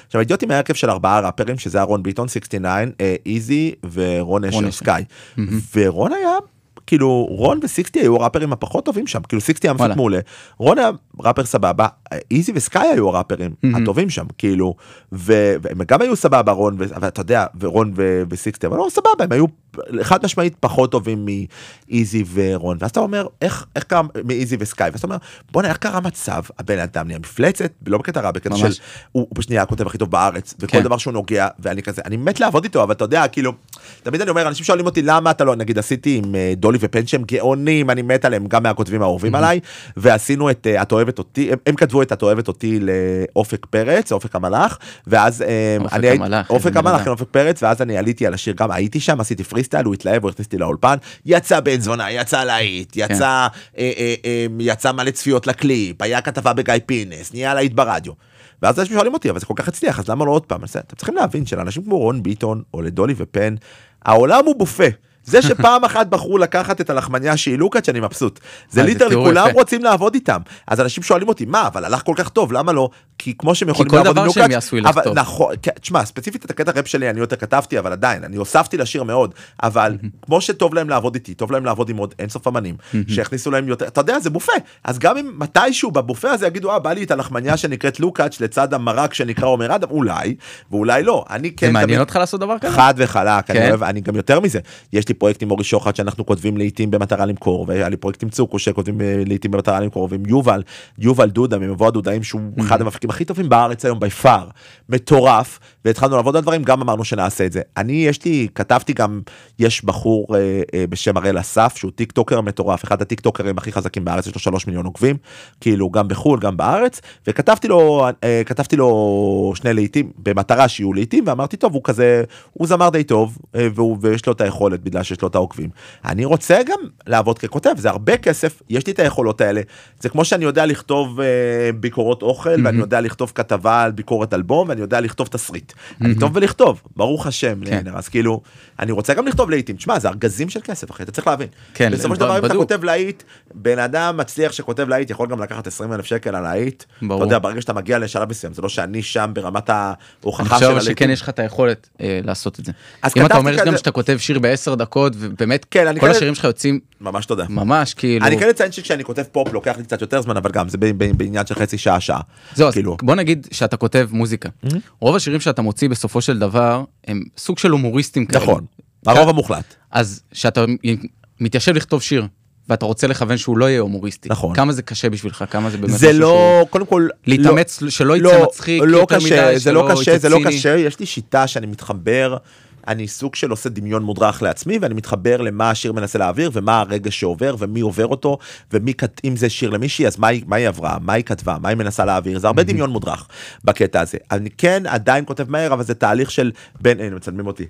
עכשיו האידיוטים היה הרכב של ארבעה ראפרים שזה היה רון ביטון 69 אה, איזי ורון רון אשר אשר. סקאי ורון היה. כאילו רון וסיקסטי היו הראפרים הפחות טובים שם כאילו סיקסטי היה. מפיק מעולה רון היה ראפר סבבה איזי וסקאי היו הראפרים. הטובים שם כאילו והם גם היו סבבה רון ו- אבל אתה יודע ורון וסיקסטי אבל לא סבבה הם היו חד משמעית פחות טובים מאיזי ורון ואז אתה אומר איך איך קרה מאיזי וסקאי ואז אתה אומר בואנה איך קרה מצב הבן אדם נהיה מפלצת לא בקטע רע בקטע של. הוא הוא בשנייה הכותב הכי טוב בארץ וכל כן. דבר שהוא נוגע ואני כזה אני מת לעבוד איתו אבל אתה יודע כאילו תמיד אני אומר אנשים שואלים אותי למה אתה לא נגיד עשיתי עם אה, דולי ופן שהם גאונים אני מת עליהם גם מהכותבים האהובים עליי ועשינו את אה, את אוהבת אותי הם, כתבו את את אוהבת אותי לאופק פרץ אופק המלאך ואז אה, אופק אני המלאך, אופק המלאך. כן, אופק פרץ ואז אני עליתי על השיר גם הייתי שם עשיתי פרי סטייל הוא התלהב אותי לאולפן יצא בן זונה יצא להיט כן. יצא אה, אה, אה, יצא מלא צפיות לקליפ היה כתבה בגיא פינס נהיה להיט ברדיו. ואז אנשים שואלים אותי אבל זה כל כך הצליח אז למה לא עוד פעם אתם צריכים להבין שלאנשים כמו רון ביטון או לדולי ופן העולם הוא בופה. זה שפעם אחת בחרו לקחת את הלחמניה שהיא לוקאץ' אני מבסוט. זה אה, literally כולם. רוצים לעבוד איתם אז אנשים שואלים אותי מה אבל הלך כל כך טוב למה לא כי כמו שהם יכולים כל לעבוד עם דבר שהם לוקאץ' יעשו ילך טוב. נכון כן, תשמע ספציפית את הקטע ראפ שלי אני יותר כתבתי אבל עדיין אני הוספתי לשיר מאוד אבל כמו שטוב להם לעבוד איתי טוב להם לעבוד עם עוד אינסוף אמנים שיכניסו להם יותר אתה יודע זה בופה אז גם אם מתישהו בבופה הזה יגידו אה בא לי את הלחמניה שנקראת לוקאץ' לצד המרק שנקרא עומר אדם אולי ואולי לא אני כן זה מעניין אותך לעשות דבר כזה? חד וחלק, אני כן? אני גם יותר מזה, יש לי פרויקט עם אורי שוחט שאנחנו כותבים לעיתים במטרה למכור, והיה לי פרויקט עם צוקו שכותבים אה, לעיתים במטרה למכור, ועם יובל, יובל דודה ממבוא הדודאים שהוא אחד המפיקים הכי טובים בארץ היום by far, מטורף, והתחלנו לעבוד על דברים, גם אמרנו שנעשה את זה. אני, יש לי, כתבתי גם, יש בחור אה, אה, בשם הראל אסף, שהוא טיק טוקר מטורף, אחד הטיק טוקרים הכי חזקים בארץ, יש לו שלוש מיליון עוקבים, כאילו גם בחו"ל, גם בארץ, וכתבתי לו, אה, כתבתי לו שני לעיתים, במטרה שיהיו לעיתים, ואמרתי, טוב, הוא כזה, הוא זמר די טוב, אה, והוא, ויש לו את היכולת בגלל שיש לו את העוקבים. אני רוצה גם לעבוד ככותב, זה הרבה כסף, יש לי את היכולות האלה. זה כמו שאני יודע לכתוב אה, ביקורות אוכל, ואני יודע לכתוב כתבה על ביקורת אלבום, ואני יודע לכתוב תסריט. אני טוב בלכתוב, ברוך השם, כן. אז כאילו, אני רוצה גם לכתוב לעיתים. תשמע, זה ארגזים של כסף, אחי, אתה צריך להבין. כן, בסופו של דבר, אם אתה. כותב להיט, בן אדם מצליח שכותב להיט יכול גם לקחת 20 אלף שקל על להיט. ברור. אתה יודע, ברגע שאתה מגיע לשלב מסוים, זה לא שאני שם ברמת אני ההוכחה חושב של הלהיטים. שכן יש לך את היכולת אה, לעשות את זה. אם אתה אומר גם שאתה כותב שיר בעשר דקות ובאמת כן, אני כל השירים שלך יוצאים ממש תודה. ממש כאילו אני כן אציין שכשאני כותב פופ לוקח לי קצת יותר זמן, אבל גם זה בעניין של חצי שעה, שעה. זהו, אז כאילו. בוא נגיד שאתה כותב מוזיקה. רוב השירים שאתה מוציא בסופו של דבר הם סוג של הומוריסטים כאלה. נכון, הרוב המוחלט. אז שאתה מתיישב לכתוב שיר ואתה רוצה לכוון שהוא לא יהיה הומוריסטי. נכון. כמה זה קשה בשבילך? כמה זה באמת זה לא, קודם כל, להתאמץ שלא יצא לא, מצחיק לא יותר קשה, מדי, זה לא קשה, זה לא ציני. קשה, יש לי שיטה שאני מתחבר, אני סוג של עושה דמיון מודרך לעצמי, ואני מתחבר למה השיר מנסה להעביר, ומה הרגע שעובר, ומי עובר אותו, ומי, כת- אם זה שיר למישהי, אז מה היא, מה היא עברה, מה היא כתבה, מה היא מנסה להעביר, זה הרבה דמיון מודרך בקטע הזה. אני כן עדיין כותב מהר, אבל זה תהליך של בין, הנה מצלמים אותי.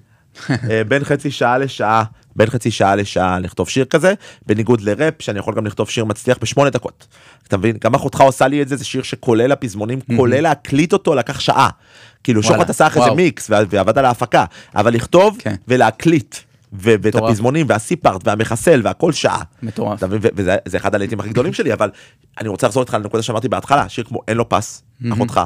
אה, בין חצי שעה לשעה, בין חצי שעה לשעה לכתוב שיר כזה, בניגוד לראפ, שאני יכול גם לכתוב שיר מצליח בשמונה דקות. אתה מבין? גם אחותך עושה לי את זה, זה שיר שכולל הפזמונים, כולל להקליט אותו לקח שעה. כאילו שוחט עשה אחרי זה. מיקס וע- ועבד על ההפקה, אבל לכתוב כן. ולהקליט. ו- ואת. הפזמונים והסיפארט והמחסל והכל שעה. מטורף. וזה זה אחד הלהיטים הכי גדולים שלי אבל אני רוצה לחזור איתך לנקודה שאמרתי בהתחלה שיר כמו אין לו פס אחותך.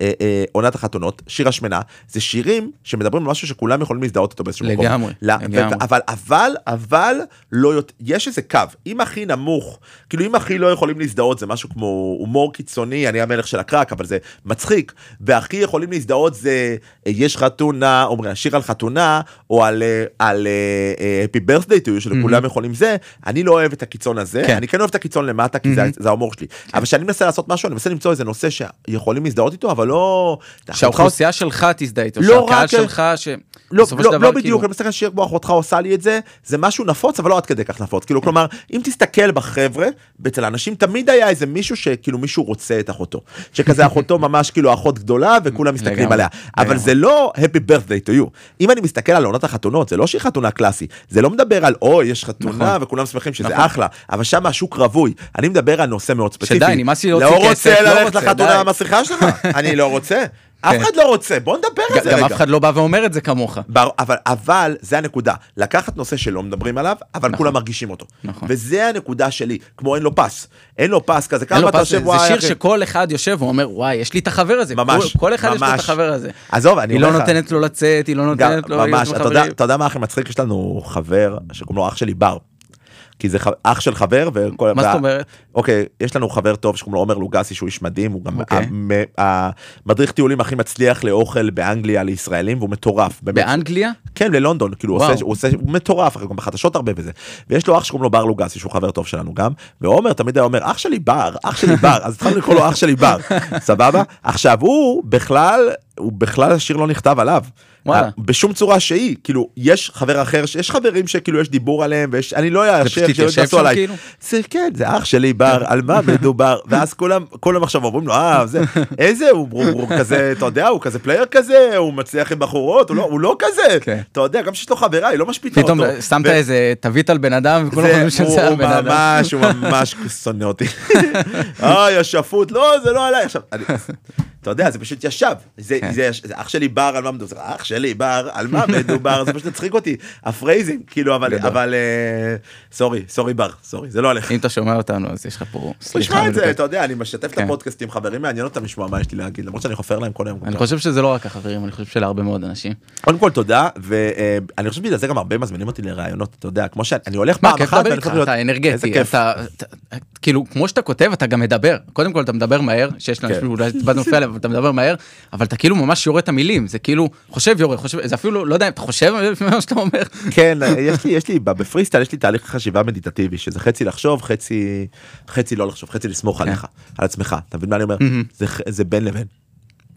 אה, אה, עונת החתונות, שיר השמנה, זה שירים שמדברים על משהו שכולם יכולים להזדהות איתו באיזשהו מקום. לגמרי, לגמרי. אבל, אבל, אבל, לא, יות- יש איזה קו, אם הכי נמוך, כאילו אם הכי לא יכולים להזדהות זה משהו כמו הומור קיצוני, אני המלך של הקרק, אבל זה מצחיק, והכי יכולים להזדהות זה אה, יש חתונה, אומרים, שיר על חתונה, או על, אה, על אה, happy birthday to you, שלכולם יכולים זה, אני לא אוהב את הקיצון הזה, כן. אני כן אוהב את הקיצון למטה, כי זה, זה ההומור שלי, אבל כשאני מנסה לעשות משהו, אני מנסה למצוא איזה נושא שיכולים להזדהות איתו, אבל לא... שהאוכלוסייה שלך תזדהה איתו, לא שהקהל רק- שלך, לא, של לא, דבר לא כאילו- בדיוק, אני מסתכל שיר כמו אחותך עושה לי את זה, זה משהו נפוץ, אבל לא עד כדי כך נפוץ. כאילו, כלומר, אם תסתכל בחבר'ה, אצל האנשים תמיד היה איזה מישהו שכאילו מישהו רוצה את אחותו. שכזה אחותו ממש כאילו אחות גדולה, וכולם מסתכלים עליה. אבל. זה לא happy birthday to you. אם אני מסתכל על עונת החתונות, זה לא שהיא חתונה קלאסי. זה לא מדבר על אוי, יש חתונה, נכון. וכולם שמחים שזה נכון. אחלה. אבל שם השוק רווי. אני מדבר על נושא מאוד ספציפי. שדי, נמאס לי להוציא לא כסף, רוצה לא ללכת רוצה, לחתונה. המסריחה שלך? אני לא רוצה. אף כן. אחד לא רוצה, בוא נדבר על זה גם רגע. אף אחד לא בא ואומר את זה כמוך. בר, אבל, אבל זה הנקודה, לקחת נושא שלא מדברים עליו, אבל כולם מרגישים אותו. נכון. וזה הנקודה שלי, כמו אין לו פס. אין לו פס כזה, כמה אתה יושב, וואי, זה שיר אחי. שכל אחד יושב ואומר וואי יש לי את החבר הזה, ממש, כל- אחד יש לו את. החבר הזה. עזוב, אני היא לא אומר לך, נותנת לו לצאת, היא לא גם, נותנת לו ממש, אתה יודע, מה הכי מצחיק? יש לנו חבר שקוראים לו אח שלי בר. כי זה אח של חבר וכל מה זאת אומרת? אוקיי יש לנו חבר טוב שקוראים לו עומר לוגסי שהוא איש מדהים הוא גם אוקיי. המ- המדריך טיולים הכי מצליח לאוכל באנגליה לישראלים והוא מטורף. באמת. באנגליה? כן ללונדון כאילו הוא. עושה, הוא עושה הוא מטורף אחי, גם בחדשות הרבה וזה ויש לו אח שקוראים לו בר לוגסי שהוא חבר טוב שלנו גם ועומר תמיד היה אומר אח שלי בר אח שלי בר אז התחלנו לקרוא לו אח שלי בר סבבה עכשיו הוא בכלל הוא בכלל השיר לא נכתב עליו. וואלה. בשום צורה שהיא כאילו יש חבר אחר יש חברים שכאילו יש דיבור עליהם ויש אני לא אאשר שלא יתנסו עליי. כאילו? זה כן זה אח שלי בר על מה מדובר ואז כולם כולם עכשיו אומרים לו אה זה איזה הוא, הוא, הוא כזה אתה יודע הוא כזה פלייר כזה הוא מצליח עם בחורות הוא לא הוא לא כזה כן. אתה יודע גם שיש לו חברה היא לא משפיטה פתאום אותו. שמת ו- איזה תווית על בן אדם וכולם חושבים הוא, שזה הוא הבן אדם. ממש הוא ממש שונא אותי. אוי השפוט לא זה לא עליי עכשיו. אתה יודע זה פשוט ישב זה, כן. זה, זה אח שלי בר על מה מדובר זה אח שלי בר על מה מדובר זה פשוט הצחיק אותי ה phrasing כאילו אבל. אבל אה, sorry sorry בר sorry זה לא עליך. אם אתה שומע אותנו אז יש לך פה סליחה. ישמע את זה. אתה יודע אני משתף את כן. הפודקאסט עם חברים מעניין אותם לשמוע מה יש לי להגיד למרות שאני חופר להם כל היום. אני חושב שזה לא רק החברים אני חושב שלהרבה מאוד אנשים. קודם כל תודה ואני חושב בגלל זה גם הרבה מזמינים אותי לראיונות אתה יודע כמו שאני הולך פעם אחת אתה אנרגטי. אתה כאילו כמו שאתה כותב אתה גם מדבר קודם כל אתה מדבר מהר שיש לאנשים כן. אולי טיפה נופל אתה מדבר מהר אבל אתה כאילו ממש יורה את המילים זה כאילו חושב יורה חושב זה אפילו לא יודע אם אתה חושב לפני מה שאתה אומר. כן יש לי יש לי בפריסטייל יש לי תהליך חשיבה מדיטטיבי שזה חצי לחשוב חצי חצי לא לחשוב חצי לסמוך כן. עליך על עצמך אתה מבין מה אני אומר זה בין לבין.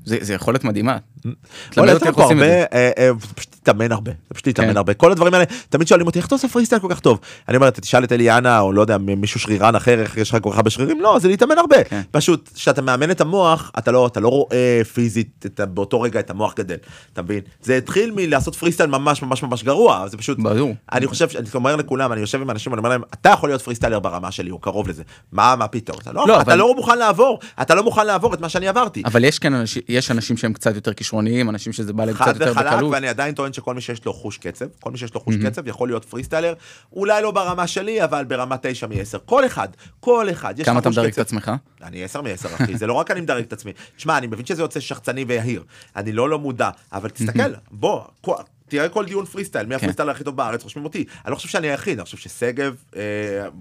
זה זה יכולת מדהימה. וואלה, תלמד יש אותי לנו פה הרבה, זה. אה, אה, פשוט תתאמן הרבה, פשוט להתאמן כן. הרבה, כל הדברים האלה, תמיד שואלים אותי איך אתה עושה פריסטייל כל כך טוב, אני אומר, אתה תשאל את אליאנה או לא יודע מישהו שרירן אחר איך יש לך כל כך הרבה שרירים, לא זה להתאמן הרבה, כן. פשוט כשאתה מאמן את המוח אתה לא אתה לא רואה פיזית באותו רגע את המוח גדל, אתה מבין, זה התחיל מלעשות פריסטייל ממש ממש ממש גרוע, זה פשוט. אני חושב, אני אומר לכולם, אני יושב עם אנשים, אני אומר להם, אתה יכול להיות פריסטיילר ברמה שלי, או קרוב לזה. מה, מה פתאום? אתה לא, לא, לא מוכן לעבור, אתה לא מוכן לעבור את מה שאני עברתי. אבל יש יש אנשים שהם קצת יותר כישרוניים אנשים שזה בא להם קצת חד יותר וחלק, בקלות. ואני עדיין טוען שכל מי שיש לו חוש קצב, כל מי שיש לו חוש קצב יכול להיות פריסטיילר, אולי לא ברמה שלי, אבל ברמה 9 מ-10. כל אחד, כל אחד, כמה אתה מדרג את. עצמך? אני 10 מ-10 אחי, זה לא רק אני מדרג את עצמי. תשמע, אני מבין שזה יוצא שחצני ויהיר, אני לא לא מודע, אבל תסתכל, בוא, כל- תראה כל דיון פריסטייל, מי הפריסטיילר הכי טוב בארץ, רושמים אותי. אני לא חושב שאני היחיד, אני חושב ששגב אה,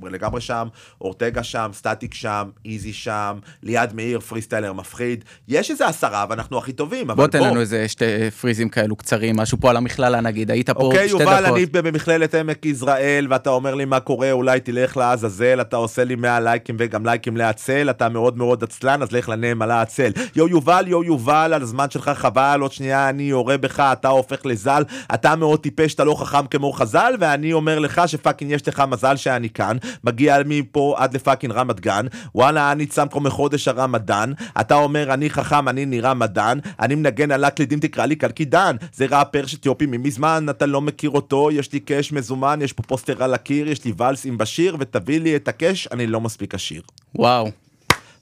לגמרי שם, אורטגה שם, סטטיק שם, איזי שם, ליעד מאיר פריסטיילר מפחיד. יש איזה עשרה ואנחנו הכי טובים, אבל בוא תן לנו איזה שתי freeze-ים כאלו קצרים משהו פה על המכללה נגיד היית פה אוקיי, שתי יובל, דקות. אני במכללת עמק יזרעאל, ואתה אומר לי מה קורה, אולי תלך לעזאזל, אתה עושה לי 100 לייקים וגם לייקים לעצל, אתה מאוד מאוד עצלן, אז לך לנמלה עצל. יו יובל, יו יובל, על הזמן שלך חבל, עוד שנייה אני יורה בך, אתה הופך לזל, אתה מאוד טיפש, אתה לא חכם כמו חז"ל, ואני אומר לך ש fucking יש לך מזל שאני כאן, מגיע מפה עד ל fucking רמת גן, וואלה, אני צם כמו מחודש הרמדאן, אתה אומר אני חכם, אני נראה מדען, אני מנגן על הקלידים, תקרא לי קלקידן, זה ראפר אתיופי ממזמן, אתה לא מכיר אותו, יש לי cash מזומן, יש פה פוסטר על הקיר, יש לי ואלס עם בשיר, ותביא לי את ה cash, אני לא מספיק עשיר. וואו.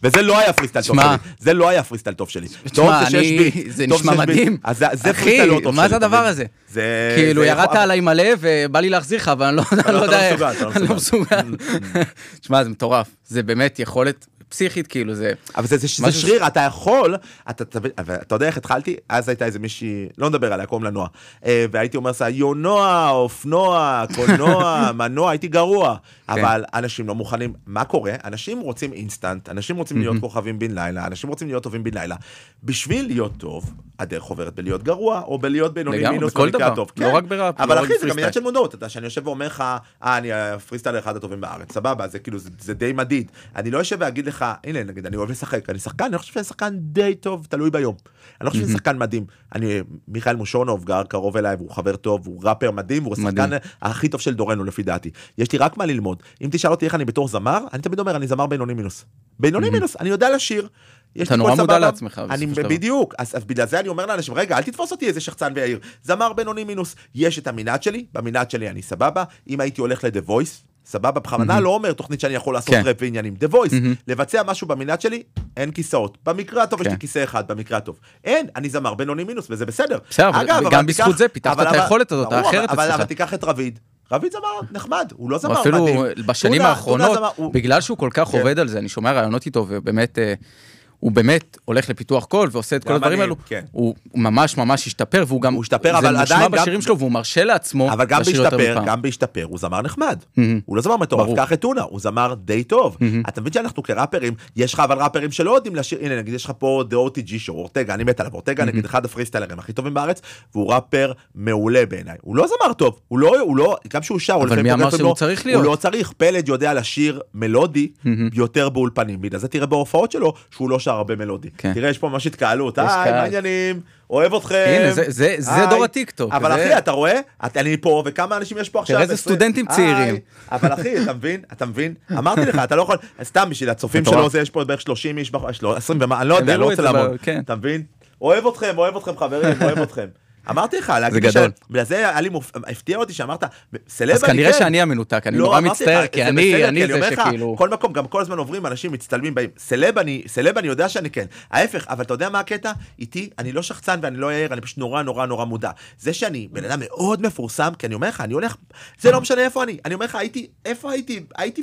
וזה לא היה פריסטייל טוב. שלי, זה לא היה פריסטייל טוב שלי. תשמע, זה אני, זה נשמע. מדהים. אז זה- זה פריסטייל לא טוב מה שלי, זה אתה הדבר? הזה? זה... כאילו זה ירדת עליי מלא ובא לי להחזיר לך אבל אני לא לא לא יודע איך. לא אני לא מסוגל. מסוגל. תשמע זה מטורף זה באמת יכולת פסיכית כאילו זה. אבל זה, זה, זה משהו ש- שריר, אתה יכול, אתה, אתה, אתה יודע איך התחלתי? אז הייתה איזה מישהי, לא נדבר עליה, קוראים לה נועה. אה, והייתי אומר לה, יו נועה, אופנוע, קולנוע, מנוע, הייתי גרוע. כן. אבל אנשים לא מוכנים, מה קורה? אנשים רוצים אינסטנט, אנשים רוצים להיות כוכבים בן לילה, אנשים רוצים להיות טובים בן לילה. בשביל להיות טוב, הדרך עוברת בלהיות גרוע, או בלהיות בינוני לגמרי, מינוס בכל דבר. הטוב. לא כן. רק בראפ, לא אבל רק אחי, זה גם. עניין של מודעות, אתה, שאני יושב ואומר לך, אה, אני הפריסטייל אחד הטובים בארץ, סבבה, זה כאילו, זה, זה די מדיד. אני לא יושב ואגיד לך, הנה, נגיד, אני אוהב לשחק, אני שחקן, אני חושב שאני שחקן די טוב, תלוי ביום. אני לא חושב שאני שחקן מדהים. אני, מיכאל מושונוב גר קרוב אליי, והוא חבר טוב, הוא ראפר מדהים, והוא השחקן. הכי טוב של דורנו לפי דעתי. יש לי רק מה ללמוד. אם תשאל אותי איך אני בתור זמר, אני תמיד אומר, אני זמר בינוני מינוס. בינוני מינוס, אני יודע לשיר. יש אתה נורא מודע. לעצמך, אני בסופו של דבר. בדיוק, אז, אז בגלל זה אני אומר לאנשים, רגע, אל תתפוס אותי איזה שחצן ויהיר. זמר בינוני מינוס, יש את המנעד שלי, במנעד שלי אני סבבה. אם הייתי הולך לדה וויס, סבבה, בכוונה לא אומר תוכנית שאני יכול לעשות כן. ראפ ועניינים. דה וויס, לבצע משהו במנעד שלי, אין כיסאות. במקרה הטוב יש כן. לי כיסא אחד, במקרה הטוב. אין, אני זמר בינוני מינוס, וזה בסדר. בסדר, אבל אגב, גם אבל בזכות תיקח- זה פיתחת אבל- את היכולת הזאת, האחרת אבל- אצלך. אבל תיקח את רביד. רביד זמר נחמד, הוא לא זמר אפילו מדהים. בשנים טונה- האחרונות, בגלל שהוא כל כך כן. עובד על זה, אני שומע רעיונות איתו, ובאמת, אה, הוא באמת הולך לפיתוח קול ועושה את כל גם הדברים האלו, כן. הוא הוא ממש ממש השתפר והוא גם, הוא השתפר, אבל זה עדיין נשמע גם- בשירים שלו והוא מרשה לעצמו אבל גם בהשתפר. גם בהשתפר, הוא זמר נחמד. מהמם. הוא לא זמר מטורף. קח את טונה, הוא זמר די טוב. אתה מבין שאנחנו כראפרים, יש לך אבל ראפרים שלא יודעים לשיר, הנה נגיד יש לך פה The OTG שואו, אורטגה, אני מת עליו, אורטגה נגיד אחד הפריסטיילרים הכי טובים בארץ, והוא ראפר מעולה בעיניי. הוא לא זמר טוב, הוא לא, הוא לא, גם שהוא שר, אבל מי אמר שהוא צריך להיות? הוא לא צריך, פלד יודע לשיר מלודי יותר באולפנים, בגלל זה תראה בהופעות שלו שהוא לא שר הרבה מלודי. כן. תראה יש פה ממש התקהלות, היי. מה העניינים? אוהב אתכם. הנה, זה- זה- זה. דור הטיקטוק, אבל זה- אחי, אתה רואה? את- אני פה, וכמה אנשים יש פה עכשיו? איזה 20. סטודנטים. צעירים. אבל אחי, אתה מבין? אתה מבין? אמרתי לך, אתה לא יכול, סתם בשביל הצופים. שלו, זה יש פה בערך 30 איש, בח- שלו, 20 ומה, אני לא יודע, הם לא רוצה לעמוד. כן. אתה מבין? אוהב אתכם, אוהב אתכם חברים, אוהב אתכם. אמרתי לך, זה גדול. בגלל זה היה לי מופ... הפתיע אותי שאמרת, סלב אז כנראה. שאני המנותק, אני לא, נורא מצטער, כי אני אני זה שכאילו... כל מקום, גם כל הזמן עוברים, אנשים מצטלמים, באים, סלב אני, סלב אני יודע שאני כן. ההפך, אבל אתה יודע מה הקטע? איתי, אני לא שחצן ואני לא יאיר, אני פשוט נורא נורא נורא מודע. זה שאני בן אדם מאוד מפורסם, כי אני אומר לך, אני הולך, זה לא משנה איפה אני. אני אומר לך, הייתי, איפה הייתי? הייתי...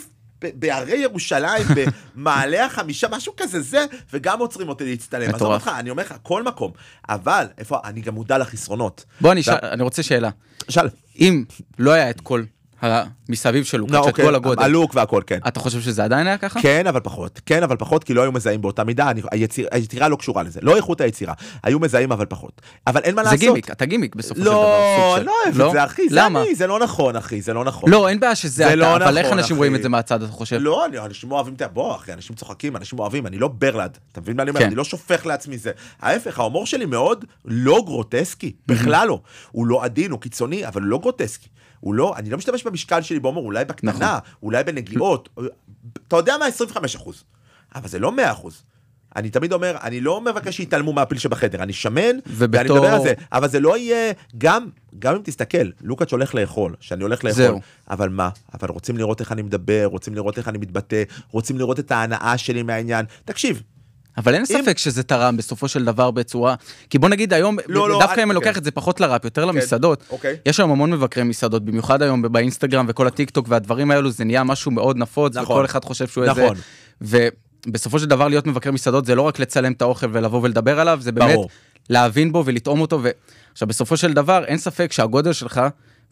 בהרי ירושלים, במעלה החמישה, משהו כזה זה, וגם עוצרים אותי להצטלם. עזוב מטורף. אותך, אני אומר לך, כל מקום. אבל, איפה, אני גם מודע לחסרונות. בוא אני אשאל- אני רוצה שאלה. שאל. אם לא היה את כל המסביב של לא, לוקאץ', את אוקיי, כל הגודל, הלוק והכל, כן. אתה חושב שזה עדיין היה ככה? כן, אבל פחות. כן, אבל פחות, כי לא היו מזהים באותה מידה. אני, היציר, היצירה לא קשורה לזה. לא איכות היצירה. היו מזהים, אבל פחות. אבל אין מה זה לעשות. גימיק, אתה גימיק בסופו של דבר. לא, סוג אני של- לא אוהב את זה, אחי. זה למה? אני, זה לא נכון, אחי. זה לא נכון. לא, אין בעיה שזה זה אתה, לא אבל איך נכון, אנשים רואים אחי. את זה מהצד, אתה חושב? לא, אני- אנשים אוהבים את ה... בוא, אחי, אנשים צוחקים, אנשים אוהבים, אני לא ברלד. אתה מבין מה אני אומר? כן. אני לא שופך לעצמי זה. ההפך, ההומור שלי מאוד לא גרוטסקי. בכלל לא. הוא לא עדין, הוא קיצוני, אבל הוא לא גרוטסקי. הוא לא, אני לא משתמש במשקל שלי בהומור, אולי בקטנה, נכון. אולי בנגיעות. אתה יודע מה? 25 אחוז. אבל זה לא 100 אחוז. אני תמיד אומר, אני לא מבקש שיתעלמו מהפיל שבחדר, אני שמן, ואני ובתור- מדבר על זה, אבל זה לא יהיה, גם, גם אם תסתכל, לוקאץ' הולך לאכול, שאני הולך לאכול, זהו. אבל מה? אבל רוצים לראות איך אני מדבר, רוצים לראות איך אני מתבטא, רוצים לראות את ההנאה שלי מהעניין. תקשיב, אבל אין אם- ספק שזה תרם בסופו של דבר בצורה... כי בוא נגיד היום, לא, לא, דווקא אם אני כן. לוקח את זה פחות לראפ, יותר למסעדות, אוקיי. יש היום המון מבקרי מסעדות, במיוחד היום באינסטגרם וכל הטיק טוק והדברים האלו, זה נהיה משהו מאוד נפוץ, נכון. וכל אחד חושב שהוא איזה... נכון. ובסופו של דבר להיות מבקר מסעדות זה לא רק לצלם את האוכל ולבוא ולדבר עליו, זה באמת ברור. להבין בו ולטעום אותו. ו... עכשיו, בסופו של דבר, אין ספק שהגודל שלך,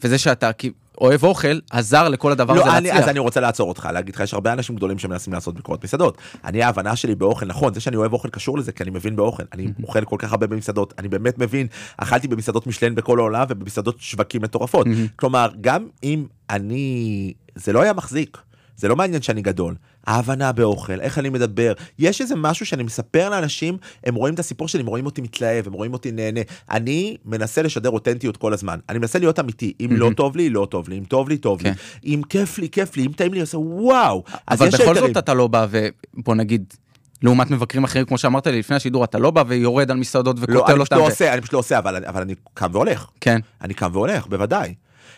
וזה שאתה כי- אוהב אוכל, עזר לכל הדבר הזה לא, אני, להצליח. אז אני רוצה לעצור אותך, להגיד לך, יש הרבה אנשים גדולים שמנסים לעשות ביקורת מסעדות. אני, ההבנה שלי באוכל, נכון, זה שאני אוהב אוכל קשור לזה, כי אני מבין באוכל. אני אוכל כל כך הרבה במסעדות, אני באמת מבין, אכלתי במסעדות משלן בכל העולם ובמסעדות שווקים מטורפות. כלומר, גם אם אני, זה לא היה מחזיק. זה לא מעניין שאני גדול. ההבנה באוכל, איך אני מדבר. יש איזה משהו שאני מספר לאנשים, הם רואים את הסיפור שלי, הם רואים אותי מתלהב, הם רואים אותי נהנה. אני מנסה לשדר אותנטיות כל הזמן. אני מנסה להיות אמיתי. אם לא טוב לי, לא טוב לי. אם טוב לי, טוב לי. כן. אם כיף לי, כיף לי. אם טעים לי, אני עושה וואו. אבל בכל היתרים. זאת אתה לא בא ובוא נגיד, לעומת מבקרים אחרים, כמו שאמרת לי לפני השידור, אתה לא בא ויורד על מסעדות לא, אני פשוט אותם. לא ו- עושה, אני פשוט לא עושה, אבל אבל אני קם והולך. כן. אני קם והולך, בוודאי.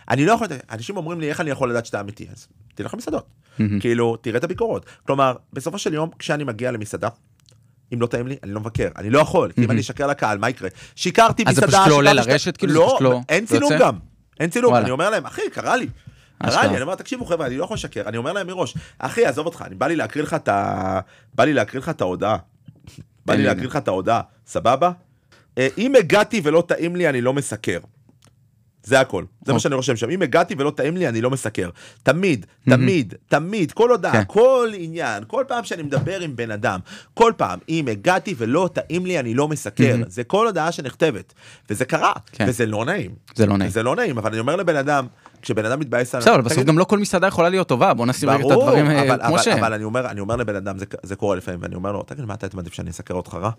אני לא יכול, אנשים אומרים לי איך אני יכול לדעת שאתה אמיתי, אז תלך למסעדות. כאילו, תראה את הביקורות. כלומר, בסופו של יום, כשאני מגיע למסעדה, אם לא טעים לי, אני לא מבקר, אני לא יכול, כי אם אני אשקר לקהל, מה יקרה? שיקרתי אז זה מסעדה... פשוט לא עולה לרשת? שת- כאילו, לא, לא- אין צילום? גם. אין צילום. אני אומר להם, אחי, קרה לי. קרה. לי, אני אומר, תקשיבו חבר'ה, אני לא יכול לשקר, אני אומר להם מראש, אחי, עזוב אותך, אני בא לי להקריא לך את ה... בא לי להקריא לך את ההודעה. בא לי להקריא לך את ההודעה, סבבה? אה, אם הגעתי ולא טעים לי, אני לא מסקר. זה הכל, זה מה אוקיי. שאני רושם שם. אם הגעתי ולא טעים לי, אני לא מסקר. תמיד, תמיד, תמיד, כל הודעה, כן. כל עניין, כל פעם שאני מדבר עם בן אדם, כל פעם, אם הגעתי ולא טעים לי, אני לא מסקר. זה כל הודעה שנכתבת. וזה קרה, כן. וזה לא נעים. זה לא נעים. זה לא נעים, אבל אני אומר לבן אדם, כשבן אדם מתבאס. בסדר, אבל בסוף גם לא כל מסעדה יכולה להיות טובה, בוא נשים רגע את הדברים אה, כמו שהם. אבל אני אומר, לבן אדם, זה, קורה לפעמים, ואני אומר לו, תגיד, מה אתה מעדיף שאני אסקר אותך רע?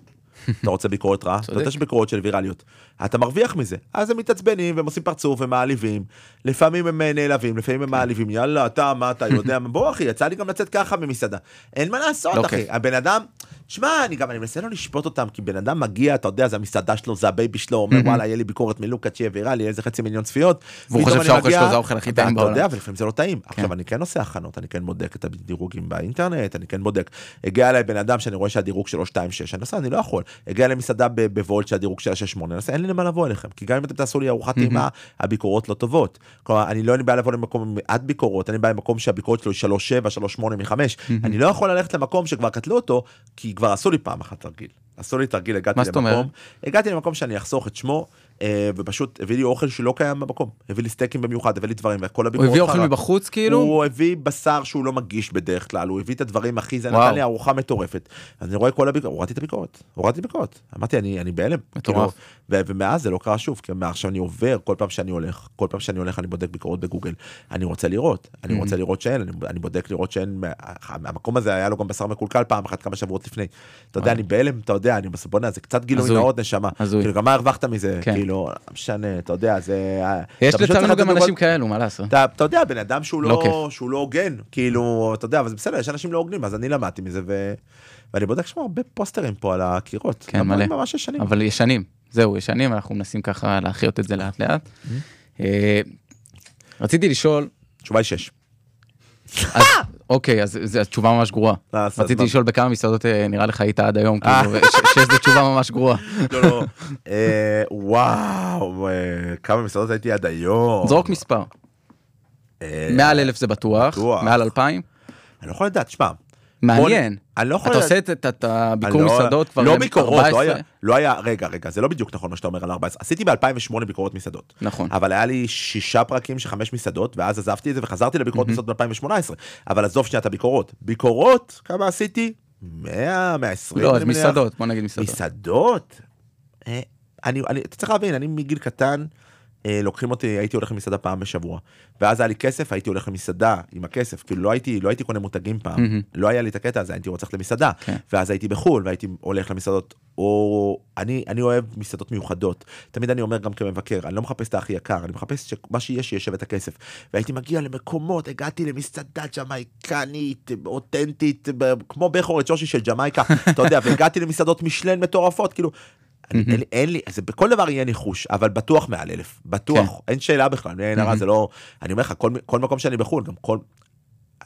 אתה רוצה ביקורת רעה? אתה יודע צודק. שיש ביקורות של ויראליות. אתה מרוויח מזה. אז הם מתעצבנים, והם עושים פרצוף, ומעליבים. לפעמים הם אה, נעלבים, לפעמים הם מעליבים. יאללה, אתה, מה אתה יודע? מה?" בוא, אחי, יצא לי גם לצאת ככה במסעדה. אין מה לעשות, לא אחי. הבן אדם, שמע, אני גם, אני מנסה לא לשפוט אותם, כי בן אדם מגיע, אתה יודע, זה המסעדה שלו, זה ה baby שלו, אומר, וואלה, יהיה לי ביקורת מלוקץ', שיהיה ויראלי, איזה חצי מיליון צפיות. והוא חושב שהאוכל שלו זה האוכל הכי טעים בעולם. יודע, ולפעמים זה לא טעים. עכשיו, אני כן עושה הכנות, אני כן בודק את הדירוגים באינטרנט, אני כן בודק. הגיע אליי בן אדם שאני רואה שהדירוג שלו 2.6, אני עושה, אני לא יכול. הגיע אליי מסעדה ב- בוולט שהדירוג שלה 6.8, אני עושה, אין לי למה לבוא אליכם, כי גם אם אתם תעשו לי ארוחת טעימה, הביקורות לא טובות. כלומר, אני לא, אין לי בעיה לבוא למקום עם מעט ביקורות, אין לי בעיה למקום שהביקורת שלו היא 3.7, 3.8 מ-5. אני לא יכול ללכת למקום שכבר קטלו אותו, כי כבר עשו לי פעם אחת תרגיל. עשו לי תרגיל, הגעתי למקום? הגעתי למקום שאני אחסוך את שמו, ופשוט הביא לי אוכל שלא קיים במקום. הביא לי סטייקים במיוחד, הביא לי דברים, וכל הוא הביקורות הביא אוכל. מבחוץ כאילו? הוא הביא בשר שהוא לא מגיש בדרך כלל, הוא הביא את הדברים הכי זה. נתן לי ארוחה מטורפת. אני רואה כל הביקורת, הורדתי את הביקורת, הורדתי ביקורת. אמרתי, אני, אני בהלם. מטורף. כאילו, ומאז זה לא קרה שוב, כי מעכשיו אני עובר, כל פעם שאני הולך, כל פעם שאני הולך אני בודק ביקורות בגוגל. אני רוצה לראות, אני Mhm. רוצה לראות שאין, אני, אני בודק לראות שאין, המקום הזה היה לו גם בשר מקולקל פעם אחת כמה שבועות לפני. אתה יודע. אני בהלם, אתה יודע, אני בוא'נה, זה קצת גילוי. נאות נשמה. כאילו, גם מה הרווחת מזה? כאילו, לא משנה, אתה יודע, זה... אה, יש לצערנו גם אנשים כאלו, מה לעשות? אתה אתה יודע, בן אדם שהוא לא לא, שהוא לא הוגן, כאילו, אתה יודע, אבל זה בסדר, יש אנשים לא הוגנים, אז אני למדתי מזה, ו... ואני בודק שם הרבה פוסטרים פה על הקירות. כן, מלא. ממש ישנים. אבל ישנים, זהו, ישנים, אנחנו מנסים ככה להחיות את זה לאט לאט. Mm-hmm. אה, רציתי לשאול... תשובה היא שש. אוקיי, אז זו התשובה ממש גרועה. אה, רציתי? לשאול בכמה מסעדות אה, נראה לך היית עד היום, אה. כאילו, ש- שזו תשובה ממש גרועה. לא, לא. אה, וואו, כמה מסעדות הייתי עד היום. זרוק מספר, מעל אלף זה בטוח. מעל אלפיים, אני לא יכול לדעת, שמע. מעניין. אני לא יכול אתה. עושה את- הביקור לא- מסעדות כבר לא ביקורות, לא 14? היה, לא היה, רגע, רגע, זה לא בדיוק נכון מה שאתה אומר על 14. עשיתי ב-2008 ביקורות מסעדות. נכון. אבל היה לי שישה פרקים של חמש מסעדות, ואז עזבתי את זה וחזרתי לביקורות מסעדות ב-2018. אבל עזוב שנייה את הביקורות. ביקורות, כמה עשיתי? 100, 120. לא. מסעדות, בוא נגיד מסעדות. מסעדות? אה, אני, אני, אתה צריך להבין, אני מגיל קטן, לוקחים אותי, הייתי הולך למסעדה פעם בשבוע. ואז היה לי כסף, הייתי הולך למסעדה עם הכסף, כאילו לא הייתי, לא הייתי קונה מותגים פעם, מהמם. לא היה לי את הקטע הזה, הייתי רוצה ללכת למסעדה. כן. ואז הייתי בחו"ל, והייתי הולך למסעדות, או אני, אני אוהב מסעדות מיוחדות. תמיד אני אומר גם כמבקר, אני לא מחפש את הכי יקר, אני מחפש שמה שיש, שישב את הכסף. והייתי מגיע למקומות, הגעתי למסעדה ג'מייקנית, אותנטית, כמו בכורת שושי של ג'מייקה, אתה יודע, והגעתי למסעדות משלן מטורפות, כאילו, אני, אין, אין לי, זה בכל דבר יהיה ניחוש, אבל בטוח מעל אלף, בטוח, כן. אין שאלה בכלל, אין הרע. זה לא, אני אומר לך, כל, כל מקום שאני בחו"ל, גם כל,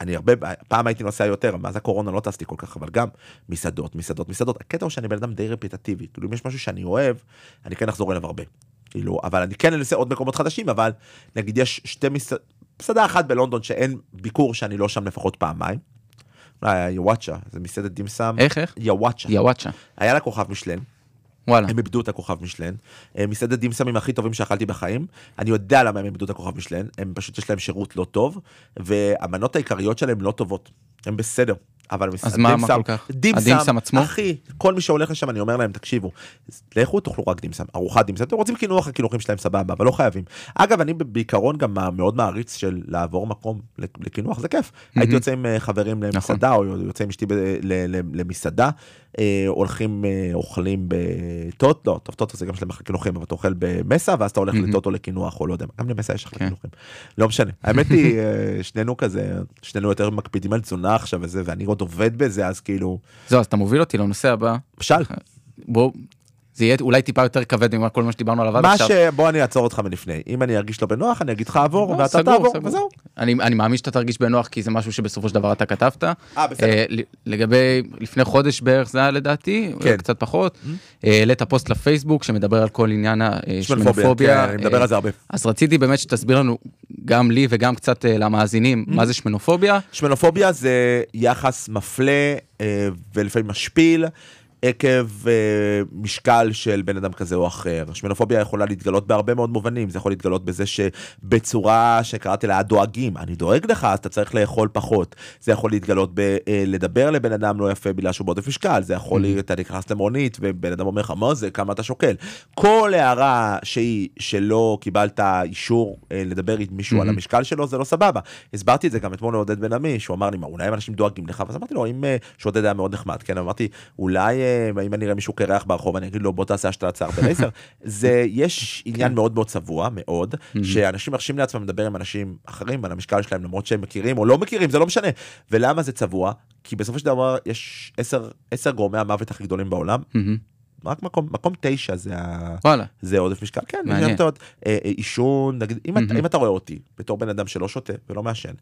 אני הרבה, פעם הייתי נוסע יותר, מאז הקורונה לא טסתי כל כך, אבל גם מסעדות, מסעדות, מסעדות, הקטע הוא שאני בן אדם די רפיטטיבי, כאילו אם יש משהו שאני אוהב, אני כן אחזור אליו הרבה, כאילו, אבל אני כן אנסה עוד מקומות חדשים, אבל נגיד יש שתי מסעדות, מסעדה אחת בלונדון שאין ביקור שאני לא שם לפחות פעמיים, אולי יוואצ'ה, זה מסעדת דימסם, איך, איך? יוואצ'ה, יוואצ'ה. היה לה כוכב משלן, וואלה. הם איבדו את הכוכב משלן. מסעדת דימסמים הכי טובים שאכלתי בחיים. אני יודע למה הם איבדו את הכוכב משלן, הם פשוט יש להם שירות לא טוב, והמנות העיקריות שלהם לא טובות. הם בסדר. אבל אז מה- מה כל כך? הדימסם עצמו? אחי, כל מי שהולך לשם אני אומר להם תקשיבו, לכו תאכלו רק דימסם, ארוחת דימסם, אתם רוצים קינוח, הקינוחים שלהם סבבה, אבל לא חייבים. אגב, אני בעיקרון גם מאוד מעריץ של לעבור מקום לקינוח, זה כיף. הייתי יוצא עם אה, חברים נכון. למסעדה, או יוצא עם אשתי למסעדה, אה, הולכים, אה, אוכלים בטוט, לא, טוב, טוטו זה גם שלהם אחרי קינוחים, אבל אתה אוכל במסה, ואז אתה הולך. לטוטו לקינוח, או לא יודע, גם למסה יש אחלה כן. קינוחים. לא משנה. האמת היא, שנינו כזה, שנינו יותר מקפידים על תזונה עכשיו וזה, ואני עוד עובד בזה, אז כאילו, זהו, אז אתה מוביל אותי לנושא הבא. משל. בוא, זה יהיה אולי טיפה יותר כבד ממה כל מה שדיברנו עליו עד מה עכשיו. ש... בוא אני אעצור אותך מלפני. אם אני ארגיש לא בנוח, אני אגיד לך עבור, לא, ואתה סגור, תעבור, סגור. וזהו. אני, אני מאמין שאתה תרגיש בנוח כי זה משהו שבסופו של דבר אתה כתבת. אה, בסדר. אה, לגבי לפני חודש בערך זה היה לדעתי, כן. כן. קצת פחות. אה, העלית פוסט לפייסבוק שמדבר על כל עניין השמנופוביה. כן, אני מדבר אה, על זה הרבה. אז רציתי באמת שתסביר לנו, גם לי וגם קצת אה, למאזינים, מה זה שמנופוביה. שמנופוביה זה יחס מפלה אה, ולפעמים משפיל. עקב אה, משקל של בן אדם כזה או אחר. שמנופוביה יכולה להתגלות בהרבה מאוד מובנים, זה יכול להתגלות בזה שבצורה שקראתי לה דואגים, אני דואג לך אז אתה צריך לאכול פחות. זה יכול להתגלות בלדבר לבן אדם לא יפה בגלל שהוא בעודף משקל, זה יכול להיות, אתה נכנס למונית ובן אדם אומר לך מה זה, כמה אתה שוקל. כל הערה שהיא שלא קיבלת אישור אה, לדבר עם מישהו על Mhm. המשקל שלו זה לא סבבה. הסברתי את זה גם אתמול לעודד בן עמי, שהוא אמר לי, מה, אולי אנשים דואגים לך? ואז אמרתי לו, אם, אה, שעודד היה מאוד נחמד, כן, אמרתי, אולי אה, אם אני אראה מישהו קרח ברחוב, אני אגיד לו, בוא תעשה השתלת שיער בלייזר. זה, יש עניין מאוד מאוד צבוע, מאוד, שאנשים מרשים לעצמם לדבר עם אנשים אחרים על המשקל שלהם, למרות שהם מכירים או לא מכירים, זה לא משנה. ולמה זה צבוע? כי בסופו של דבר יש עשר, גורמי המוות הכי גדולים בעולם. רק מקום, מקום תשע זה, ה... וואלה. זה עודף משקל, כן, מעניין. מעניין. עישון, נגיד, אם, אתה, מהמם. אם אתה רואה אותי בתור בן אדם שלא שותה ולא מעשן,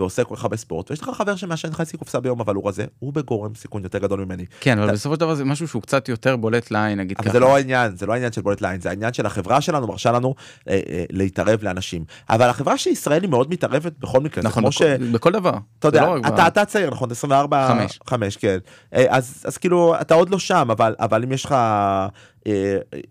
ועושה כל כך הרבה ספורט, ויש לך חבר שמעשן חצי קופסה ביום אבל הוא רזה, הוא בגורם סיכון יותר גדול ממני. כן, אבל בסופו של דבר זה משהו שהוא קצת יותר בולט לעין, נגיד אבל ככה. זה לא העניין, זה לא העניין של בולט ליין, זה העניין של החברה שלנו מרשה לנו אה, אה, להתערב לאנשים. אבל החברה של ישראל היא מאוד מתערבת בכל מקרה, זה נכון, כמו ש... בכל דבר. אתה יודע, לא אתה, צעיר נכון 24 חמש. 5 כן אה, אז כאילו אתה עוד לא שם אבל אבל אם יש לך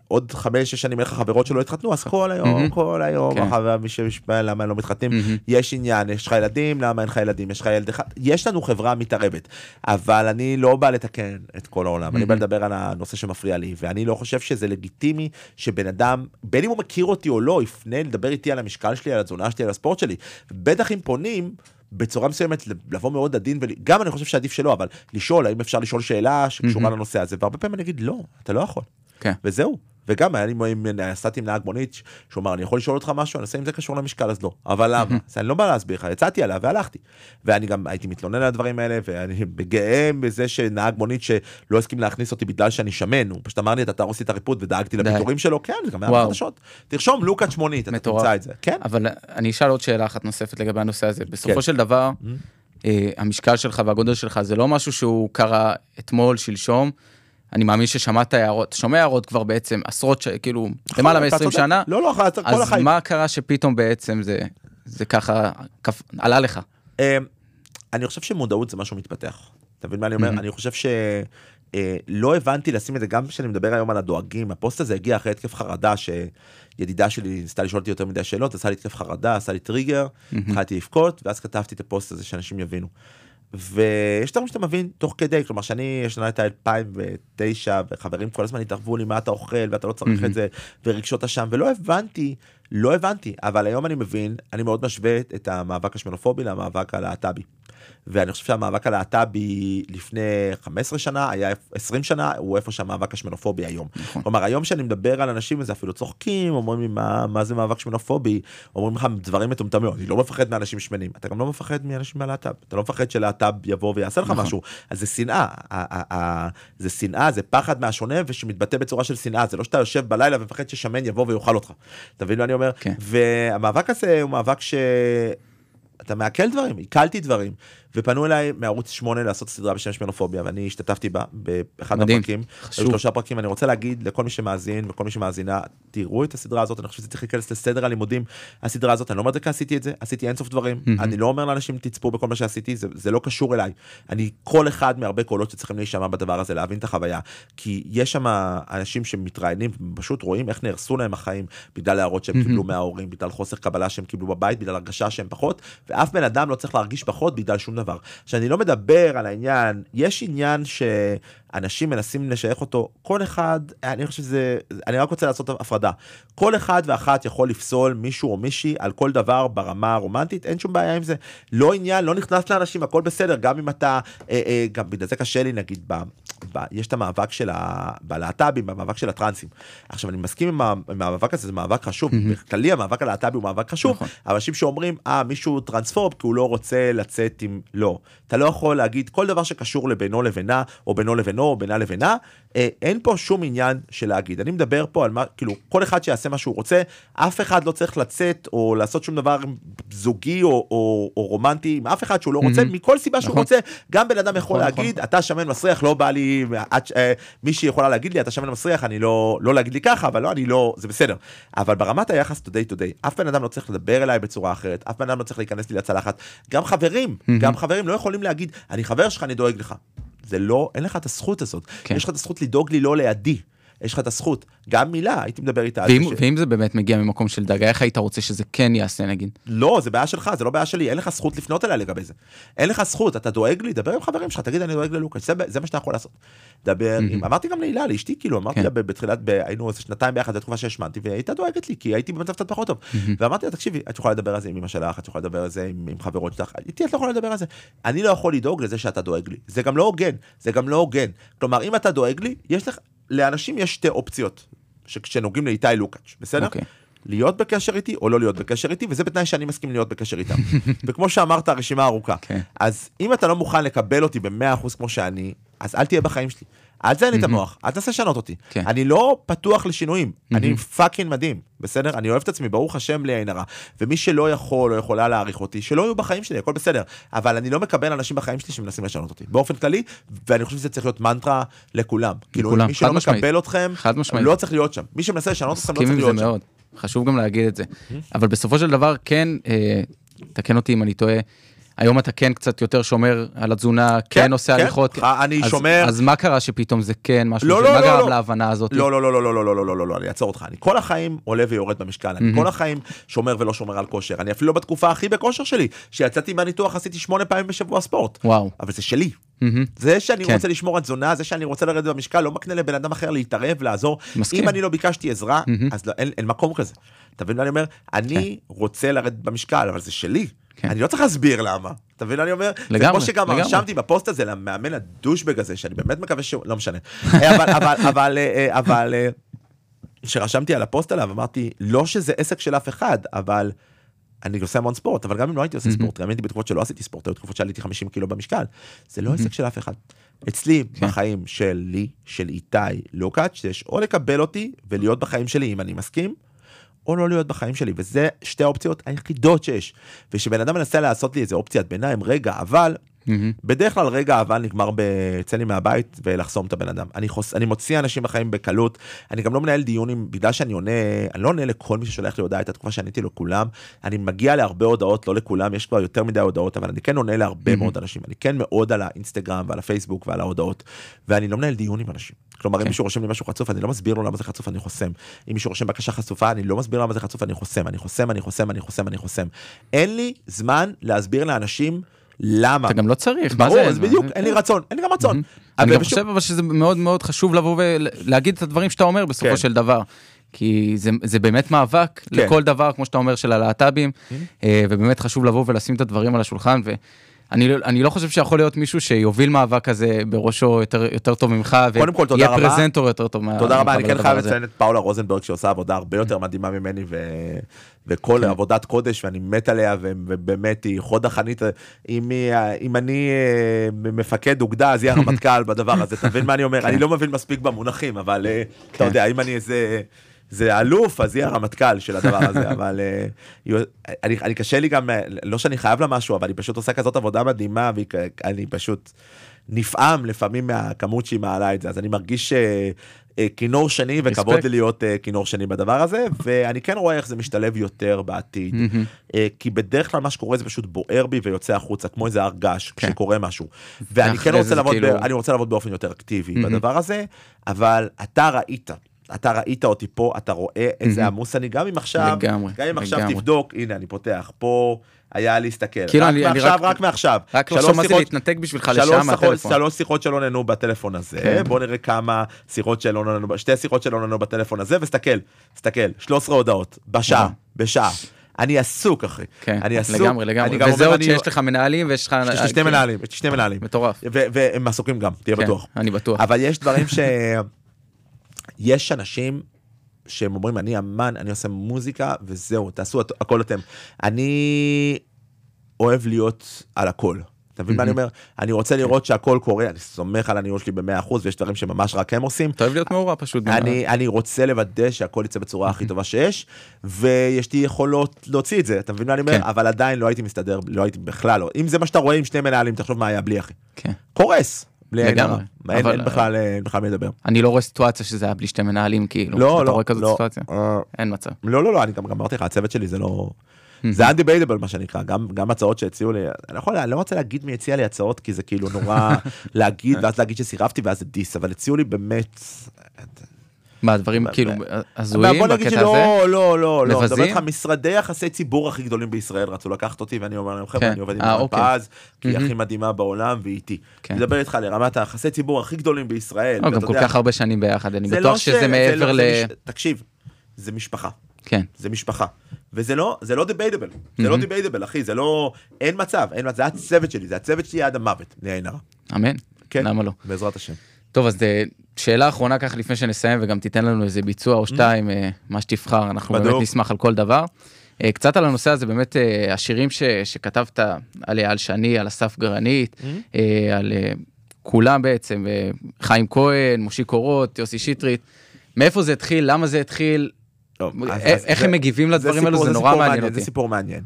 עוד 5 6 שנים אין לך חברות שלא התחתנו אז כל היום מהמם. כל היום כן. החבר מי שמשפע למה לא מתחתנים מהמם. יש עניין יש לך ילדים למה אין לך ילדים יש לך ילד אחד יש לנו חברה מתערבת אבל אני לא בא לתקן את כל העולם אני בא. לדבר על הנושא שמפריע לי ואני לא חושב שזה לגיטימי שבן אדם בין אם הוא מכיר אותי או לא יפנה לדבר איתי על המשקל שלי על התזונה שלי על הספורט שלי בטח אם פונים. בצורה מסוימת לבוא מאוד עדין וגם אני חושב שעדיף שלא אבל לשאול האם אפשר לשאול שאלה שקשורה מהמם. לנושא הזה והרבה פעמים אני אגיד לא אתה לא יכול כן. וזהו וגם היה לי עם- נסעתי עם נהג מונית שהוא אמר אני יכול לשאול אותך משהו אני אעשה אם זה קשור למשקל אז לא אבל למה אז אני לא בא להסביר לך יצאתי עליו והלכתי ואני גם הייתי מתלונן על הדברים האלה ואני גאה בזה שנהג מונית שלא הסכים להכניס אותי בגלל שאני שמן הוא פשוט אמר לי אתה תהרוס לי את הריפוד ודאגתי די. לפיטורים שלו כן זה גם היה וואו. בחדשות תרשום לוקאץ' מונית אתה מטורף. תמצא את זה כן אבל אני אשאל עוד שאלה אחת נוספת לגבי הנושא הזה. בסופו כן. של דבר, אה, המשקל שלך והגודל שלך זה לא משהו שהוא קרה אתמול, שלשום. אני מאמין ששמעת הערות, שומע הערות כבר בעצם עשרות, ש- כאילו, למעלה נכון, אתה מ-20 צודק. שנה. לא לא כל אז החיים מה קרה שפתאום בעצם זה, זה ככה, עלה לך? אמ, אני חושב שמודעות זה משהו מתפתח. אתה מבין מה אני אומר? אני חושב שלא הבנתי לשים את זה גם כשאני מדבר היום על הדואגים הפוסט הזה הגיע אחרי התקף חרדה שידידה שלי ניסתה לשאול אותי יותר מדי שאלות עשה לי התקף חרדה עשה לי טריגר התחלתי לבכות ואז כתבתי את הפוסט הזה שאנשים יבינו. ויש דברים שאתה מבין תוך כדי כלומר שאני השנה הייתה 2009 וחברים כל הזמן התערבו לי מה אתה אוכל ואתה לא צריך מהמם. את זה ורגשות אשם ולא הבנתי לא הבנתי אבל היום אני מבין אני מאוד משווה את המאבק השמנופובי למאבק הלהט"בי. ואני חושב שהמאבק הלהט"בי לפני 15 שנה היה 20 שנה הוא איפה שהמאבק השמנופובי היום. נכון. כלומר היום שאני מדבר על אנשים וזה אפילו צוחקים אומרים לי מה, מה זה מאבק שמנופובי אומרים לך דברים מטומטמים אני לא מפחד מאנשים שמנים אתה גם לא מפחד מאנשים מהלהט"ב אתה לא מפחד שלהט"ב יבוא ויעשה לך נכון. משהו אז זה שנאה זה שנאה זה פחד מהשונה ושמתבטא בצורה של שנאה זה לא שאתה יושב בלילה ומפחד ששמן יבוא ויאכל אותך. אתה מבין מה אני אומר כן. והמאבק הזה הוא מאבק ש... אתה מעכל דברים, עיכלתי דברים, ופנו אליי מערוץ 8 לעשות סדרה בשם שמנופוביה, ואני השתתפתי בה באחד מדהים, מהפרקים, חשוב. היו שלושה פרקים, אני רוצה להגיד לכל מי שמאזין וכל מי שמאזינה, תראו את הסדרה הזאת, אני חושב שזה צריך להיכנס לסדר הלימודים, הסדרה הזאת, אני לא אומר את זה כי עשיתי את זה, עשיתי אינסוף דברים, מהמם. אני לא אומר לאנשים תצפו בכל מה שעשיתי, זה, זה לא קשור אליי, אני כל אחד מהרבה קולות שצריכים להישמע בדבר הזה, להבין את החוויה, כי יש שם אנשים שמתראיינים, פשוט רואים איך נהרסו להם החיים, בגלל הערות שהם מהמם. קיבלו מההורים, בגלל חוסר קבלה שהם קיבלו בבית, בגלל הרגשה שהם פחות, ואף בן אדם לא צריך להרגיש פחות בגלל שום דבר. שאני לא מדבר על העניין, יש עניין שאנשים מנסים לשייך אותו, כל אחד, אני חושב שזה, אני רק רוצה לעשות הפרדה. כל אחד ואחת יכול לפסול מישהו או מישהי על כל דבר ברמה הרומנטית, אין שום בעיה עם זה. לא עניין, לא נכנס לאנשים, הכל בסדר, גם אם אתה, אה, אה, גם בגלל זה קשה לי נגיד, ב, ב, יש את המאבק של ה- בלהט"בים, במאבק של הטרנסים. עכשיו אני מסכים עם, ה- עם המאבק הזה, זה מאבק חשוב, בכללי המאבק הלהט"בי הוא מאבק חשוב, נכון. אבל אנשים שאומרים, אה, מישהו טרנספורב כי הוא לא רוצה לצאת עם... לא. אתה לא יכול להגיד כל דבר שקשור לבינו לבינה, או בינו לבינו, או בינה לבינה, אה, אין פה שום עניין של להגיד. אני מדבר פה על מה, כאילו, כל אחד שיעשה מה שהוא רוצה, אף אחד לא צריך לצאת או לעשות שום דבר זוגי או, או, או רומנטי עם אף אחד שהוא לא רוצה, מהמם. מכל סיבה שהוא נכון. רוצה, גם בן אדם יכול נכון, להגיד, אתה שמן מסריח, לא בא לי, את, אה, מישהי יכולה להגיד לי, אתה שמן מסריח, אני לא, לא להגיד לי ככה, אבל לא, אני לא, זה בסדר. אבל ברמת היחס today today, אף בן אדם לא צריך לדבר אליי בצורה אחרת, אף בן אדם לא צריך להיכנס לי לצלחת. גם חברים, מהמם. גם חברים לא יכולים להגיד, אני חבר שלך, אני דואג לך. זה לא, אין לך את הזכות הזאת. כן. יש לך את הזכות לדאוג לי לא לידי. יש לך את הזכות. גם מילה, הייתי מדבר איתה ואם, ש... ואם זה באמת מגיע ממקום של דאגה, איך היית רוצה שזה כן יעשה נגיד? לא, זה בעיה שלך, זה לא בעיה שלי, אין לך זכות לפנות אליי לגבי זה. אין לך זכות, אתה דואג לי, דבר עם חברים שלך, תגיד אני דואג ללוקאס, זה, זה מה שאתה יכול לעשות. דבר עם, אמרתי גם להילה, לאשתי, כאילו, אמרתי כן. לה בתחילת, ב- היינו איזה שנתיים ביחד, זו תקופה שהשמנתי, והיא הייתה דואגת לי, כי הייתי במצב קצת פחות טוב. ואמרתי לה, תקשיבי, את יכולה לדבר על זה עם אמא שלך, את יכולה לדבר על זה עם, עם חברות שלך, איתי את לא יכולה לדבר על זה. אני לא יכול לדאוג לזה שאתה דואג לי. זה גם לא הוגן, זה גם לא הוגן. כלומר, אם אתה דואג לי, יש לך, לאנשים יש שתי אופציות, שכשנוגעים לאיתי לוקץ', בסדר? אוקיי. להיות בקשר איתי או לא להיות בקשר איתי וזה בתנאי שאני מסכים להיות בקשר איתם. וכמו שאמרת הרשימה ארוכה. כן. אז אם אתה לא מוכן לקבל אותי ב-100% כמו שאני אז אל תהיה בחיים שלי. אל תזיין לי את המוח, אל תנסה לשנות אותי. כן. אני לא פתוח לשינויים, אני fucking מדהים, בסדר? אני אוהב את עצמי, ברוך השם בלי עין הרע. ומי שלא יכול או יכולה להעריך אותי, שלא יהיו בחיים שלי, הכל בסדר. אבל אני לא מקבל אנשים בחיים שלי שמנסים לשנות אותי, באופן כללי, ואני חושב שזה צריך להיות מנטרה לכולם. כאילו, מי שלא. מקבל אתכם. לא צריך להיות שם. מי שמנסה לשנות אתכם לא צריך להיות שם. חשוב גם להגיד את זה. אבל בסופו של דבר כן, אה, תקן אותי אם אני טועה, היום אתה כן קצת יותר שומר על התזונה, כן כן, עושה כן. הליכות. אה, אני אז- שומר- אז מה קרה שפתאום זה כן משהו, לא, לא, מה לא, גרם לא. להבנה הזאת? לא, לא, לא, לא, לא, לא, לא, לא, לא, לא, לא, אני אעצור אותך. אני כל החיים עולה ויורד במשקל. אני כל החיים שומר ולא שומר על כושר. אני אפילו לא בתקופה הכי בכושר שלי. כשיצאתי מהניתוח עשיתי שמונה פעמים בשבוע ספורט. וואו. אבל זה שלי. זה שאני כן. רוצה לשמור על תזונה, זה שאני רוצה לרדת במשקל, לא מקנה לבן אדם אחר להתערב, לעזור. מסכים. אם אני לא ביקשתי עזרה, אז לא, אין, אין מקום כזה. אתה מבין מה אני אומר? אני רוצה לרדת במשקל, אבל זה שלי. כן. אני לא צריך להסביר למה. אתה מבין מה אני אומר? זה לגמרי, כמו שגם לגמרי. רשמתי בפוסט הזה למאמן הדושבג הזה, שאני באמת מקווה שהוא, לא משנה. אבל, אבל, אבל, אה, אבל, אה, שרשמתי על הפוסט עליו, אמרתי, לא שזה עסק של אף אחד, אבל אני עושה המון ספורט, אבל גם אם לא הייתי עושה ספורט, גם הייתי בתקופות שלא עשיתי ספורט, היו תקופות שעליתי 50 קילו במשקל, זה לא עסק של אף אחד. אצלי, כן. בחיים שלי, של איתי לוקאץ', יש או לקבל אותי ולהיות בחיים שלי אם אני מסכים, או לא להיות בחיים שלי, וזה שתי האופציות היחידות שיש. ושבן אדם מנסה לעשות לי איזה אופציית ביניים, רגע, אבל. בדרך כלל רגע אבל נגמר בצא לי מהבית ולחסום את הבן אדם. אני, חוס... אני מוציא אנשים בחיים בקלות, אני גם לא מנהל דיונים, בגלל שאני עונה, אני לא עונה לכל מי ששולח לי הודעה, הייתה תקופה שעניתי לכולם, אני מגיע להרבה הודעות, לא לכולם, יש כבר יותר מדי הודעות, אבל אני כן עונה להרבה מאוד אנשים, אני כן מאוד על האינסטגרם ועל הפייסבוק ועל ההודעות, ואני לא מנהל דיון עם אנשים. כלומר, אם כן. מישהו רושם לי משהו חצוף, אני לא מסביר לו למה זה חצוף, אני חוסם. אם מישהו רושם בקשה חשופה, אני לא מסביר למה זה חצוף, אני חוסם, אני חוסם, אני חוסם, אני חוסם, אני חוסם. אין לי זמן להסביר לאנשים למה. אתה גם לא צריך, מה זה? אז בדיוק, אין לי רצון, אין לי גם רצון. אני גם חושב אבל שזה מאוד מאוד חשוב לבוא ולהגיד את הדברים שאתה אומר בסופו כן. של דבר. כי זה, זה באמת מאבק כן. לכל דבר, כמו שאתה אומר, של הלהט"בים, אה, ובאמת חשוב לבוא ולשים את הדברים על השולחן, ואני לא- אני לא חושב שיכול להיות מישהו שיוביל מאבק כזה בראשו יותר, יותר טוב ממך, ויהיה רבה. פרזנטור יותר טוב מה- תודה רבה, ממך אני כן חייב. לציין את פאולה רוזנברג שעושה עבודה הרבה יותר מדהימה ממני ו- וכל כן. עבודת קודש ואני מת עליה ובאמת היא חוד החנית אם, היא- אם אני אה, מפקד אוגדה אז היא הרמטכ"ל בדבר הזה, אתה מבין מה אני אומר? אני לא מבין מספיק במונחים אבל אה, אתה כן. יודע אם אני איזה... זה אלוף אז היא הרמטכ"ל של הדבר הזה אבל היא- אני, אני קשה לי גם לא שאני חייב לה משהו אבל היא פשוט עושה כזאת עבודה מדהימה ואני פשוט נפעם לפעמים מהכמות שהיא מעלה את זה אז אני מרגיש אה, אה, כינור שני וכבוד. לי להיות אה, כינור שני בדבר הזה ואני כן רואה איך זה משתלב יותר בעתיד. אה, כי בדרך כלל מה שקורה זה פשוט בוער בי ויוצא החוצה כמו איזה הר געש כן. כשקורה משהו ואני כן רוצה לעבוד כאילו- אני רוצה לעבוד באופן יותר אקטיבי. בדבר הזה אבל אתה ראית. אתה ראית אותי פה, אתה רואה איזה. עמוס אני, גם אם עכשיו, לגמרי, גם אם עכשיו. תבדוק, הנה אני פותח, פה היה להסתכל, כאילו, רק אני- אני מעכשיו, רק- רק מעכשיו, רק שלוש לחשוב מה זה להתנתק בשבילך שיחות- מהטלפון. שלוש שיחות שלא נענו בטלפון הזה, כן. בוא נראה כמה שיחות שלא נענו, שתי שיחות שלא נענו בטלפון הזה, וסתכל, סתכל, 13 הודעות, בשעה, וואו. בשעה. אני עסוק אחי, כן, אני עסוק, לגמרי, אני לגמרי. וזה עוד אני- שיש לך מנהלים ויש לך... יש לי שני כן, מנהלים, יש לי שני מנהלים, מטורף. והם עסוקים גם, תהיה כן, בטוח. אני בטוח. אבל יש דברים ש... יש אנשים שהם אומרים אני אמן אני עושה מוזיקה וזהו תעשו את- הכל אתם. אני אוהב להיות על הכל. אתה מבין מה אני אומר? אני רוצה לראות שהכל קורה, אני סומך על הניהול שלי ב-100% ויש דברים שממש רק הם עושים. אתה אוהב להיות מעורב פשוט. אני, אני רוצה לוודא שהכל יצא בצורה הכי טובה שיש, ויש לי יכולות להוציא את זה, אתה מבין מה אני אומר? כן. אבל עדיין לא הייתי מסתדר, לא הייתי בכלל לא. אם זה מה שאתה רואה עם שני מנהלים, תחשוב מה היה בלי אחי. כן. קורס. בלי עין הרע. אין, בכלל, אין בכלל מי לדבר. אני לא רואה סיטואציה שזה היה בלי שתי מנהלים, כאילו. לא, אתה לא, רואה כזאת לא. סיטואציה? אה, אין מצב. לא, לא, לא, אני גם גם אמרתי לך, הצוות שלי זה לא... זה undebatable מה שנקרא, גם, גם הצעות שהציעו לי, אני לא, יכול, אני לא רוצה להגיד מי הציע לי הצעות, כי זה כאילו נורא להגיד, ואז להגיד שסירבתי ואז זה דיס, אבל הציעו לי באמת... מה, דברים כאילו הזויים בוא נגיד בקטע הזה? שלא, לא, לא, לא, אני מדבר מבזים? איתך, משרדי יחסי ציבור הכי גדולים בישראל רצו לקחת אותי, ואני אומר להם, חבר'ה, כן. אני עובד עם אה, ירון אוקיי. כי היא. הכי מדהימה בעולם, והיא איתי. כן. אני מדבר איתך לרמת היחסי ציבור הכי גדולים בישראל. לא, גם ואתה כל כך הרבה שנים ביחד, אני בטוח לא ש- שזה זה מעבר לא- ל... תקשיב, זה משפחה. כן. זה משפחה. וזה לא, זה לא דיביידבל, זה לא. דיביידבל, אחי, זה לא, אין מצב, אין מצב, זה הצוות שלי, זה הצוות שלי עד המוות, בלי עין הרע. אמן. כן. למה לא? בעזרת השם. טוב, אז אה, שאלה אחרונה ככה לפני שנסיים, וגם תיתן לנו איזה ביצוע או שתיים, אה, מה שתבחר, אנחנו באמת בדיוק. נשמח על כל דבר. אה, קצת על הנושא הזה, באמת השירים ש- שכתבת על אייל שני, על אסף גרנית, אה, על... כולם בעצם, חיים כהן, מושיק אורות, יוסי שטרית, מאיפה זה התחיל, למה זה התחיל, טוב, א- אז- איך אז הם מגיבים לדברים האלו, סיפור- זה נורא סיפור מעניין אותי. זה סיפור מעניין.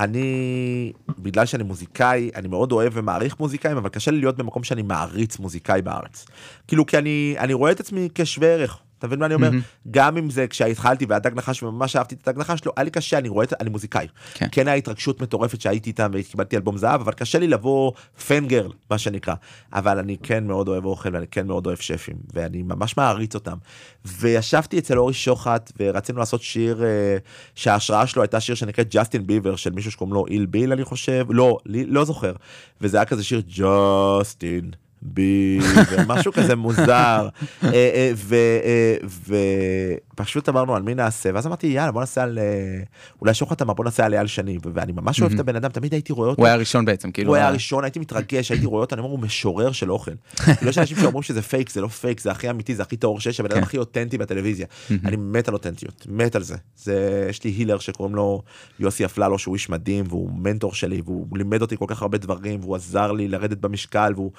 אני, בגלל שאני מוזיקאי, אני מאוד אוהב ומעריך מוזיקאים, אבל קשה לי להיות במקום שאני מעריץ מוזיקאי בארץ. כאילו, כי אני, אני רואה את עצמי כשווה ערך. אתה מבין מה אני אומר? גם אם זה כשהתחלתי והדג נחש וממש אהבתי את הדג נחש, לא, היה לי קשה, אני רואה את, אני מוזיקאי. כן. כן היה התרגשות מטורפת שהייתי איתם וקיבלתי אלבום זהב, אבל קשה לי לבוא פנגרל, מה שנקרא. אבל אני כן מאוד אוהב אוכל ואני כן מאוד אוהב שפים, ואני ממש מעריץ אותם. וישבתי אצל אורי שוחט ורצינו לעשות שיר אה, שההשראה שלו הייתה שיר שנקרא ג'סטין ביבר של מישהו שקוראים לו איל ביל אני חושב, לא, לא זוכר. וזה היה כזה שיר ג'סטין. ביבר, משהו כזה מוזר, אה, אה, אה, ופשוט אמרנו על מי נעשה, ואז אמרתי יאללה בוא נעשה על, אולי שוחט אמר בוא נעשה על אייל שני, ואני ממש אוהב את הבן אדם, תמיד הייתי רואה אותו, הוא היה הראשון בעצם, כאילו, הוא היה הראשון, הייתי מתרגש, הייתי רואה אותו, אני אומר, הוא משורר של אוכל. כאילו יש אנשים שאומרים שזה פייק, זה לא פייק, זה הכי אמיתי, זה הכי טהור שיש, הבן אדם כן. הכי אותנטי בטלוויזיה. אני מת על אותנטיות, מת על זה. זה, יש לי הילר שקוראים לו יוסי אפללו, שהוא איש מדהים, והוא מנטור שלי, והוא לימד אותי כל כך הרבה דברים, והוא עזר לי לרדת במשקל, והוא,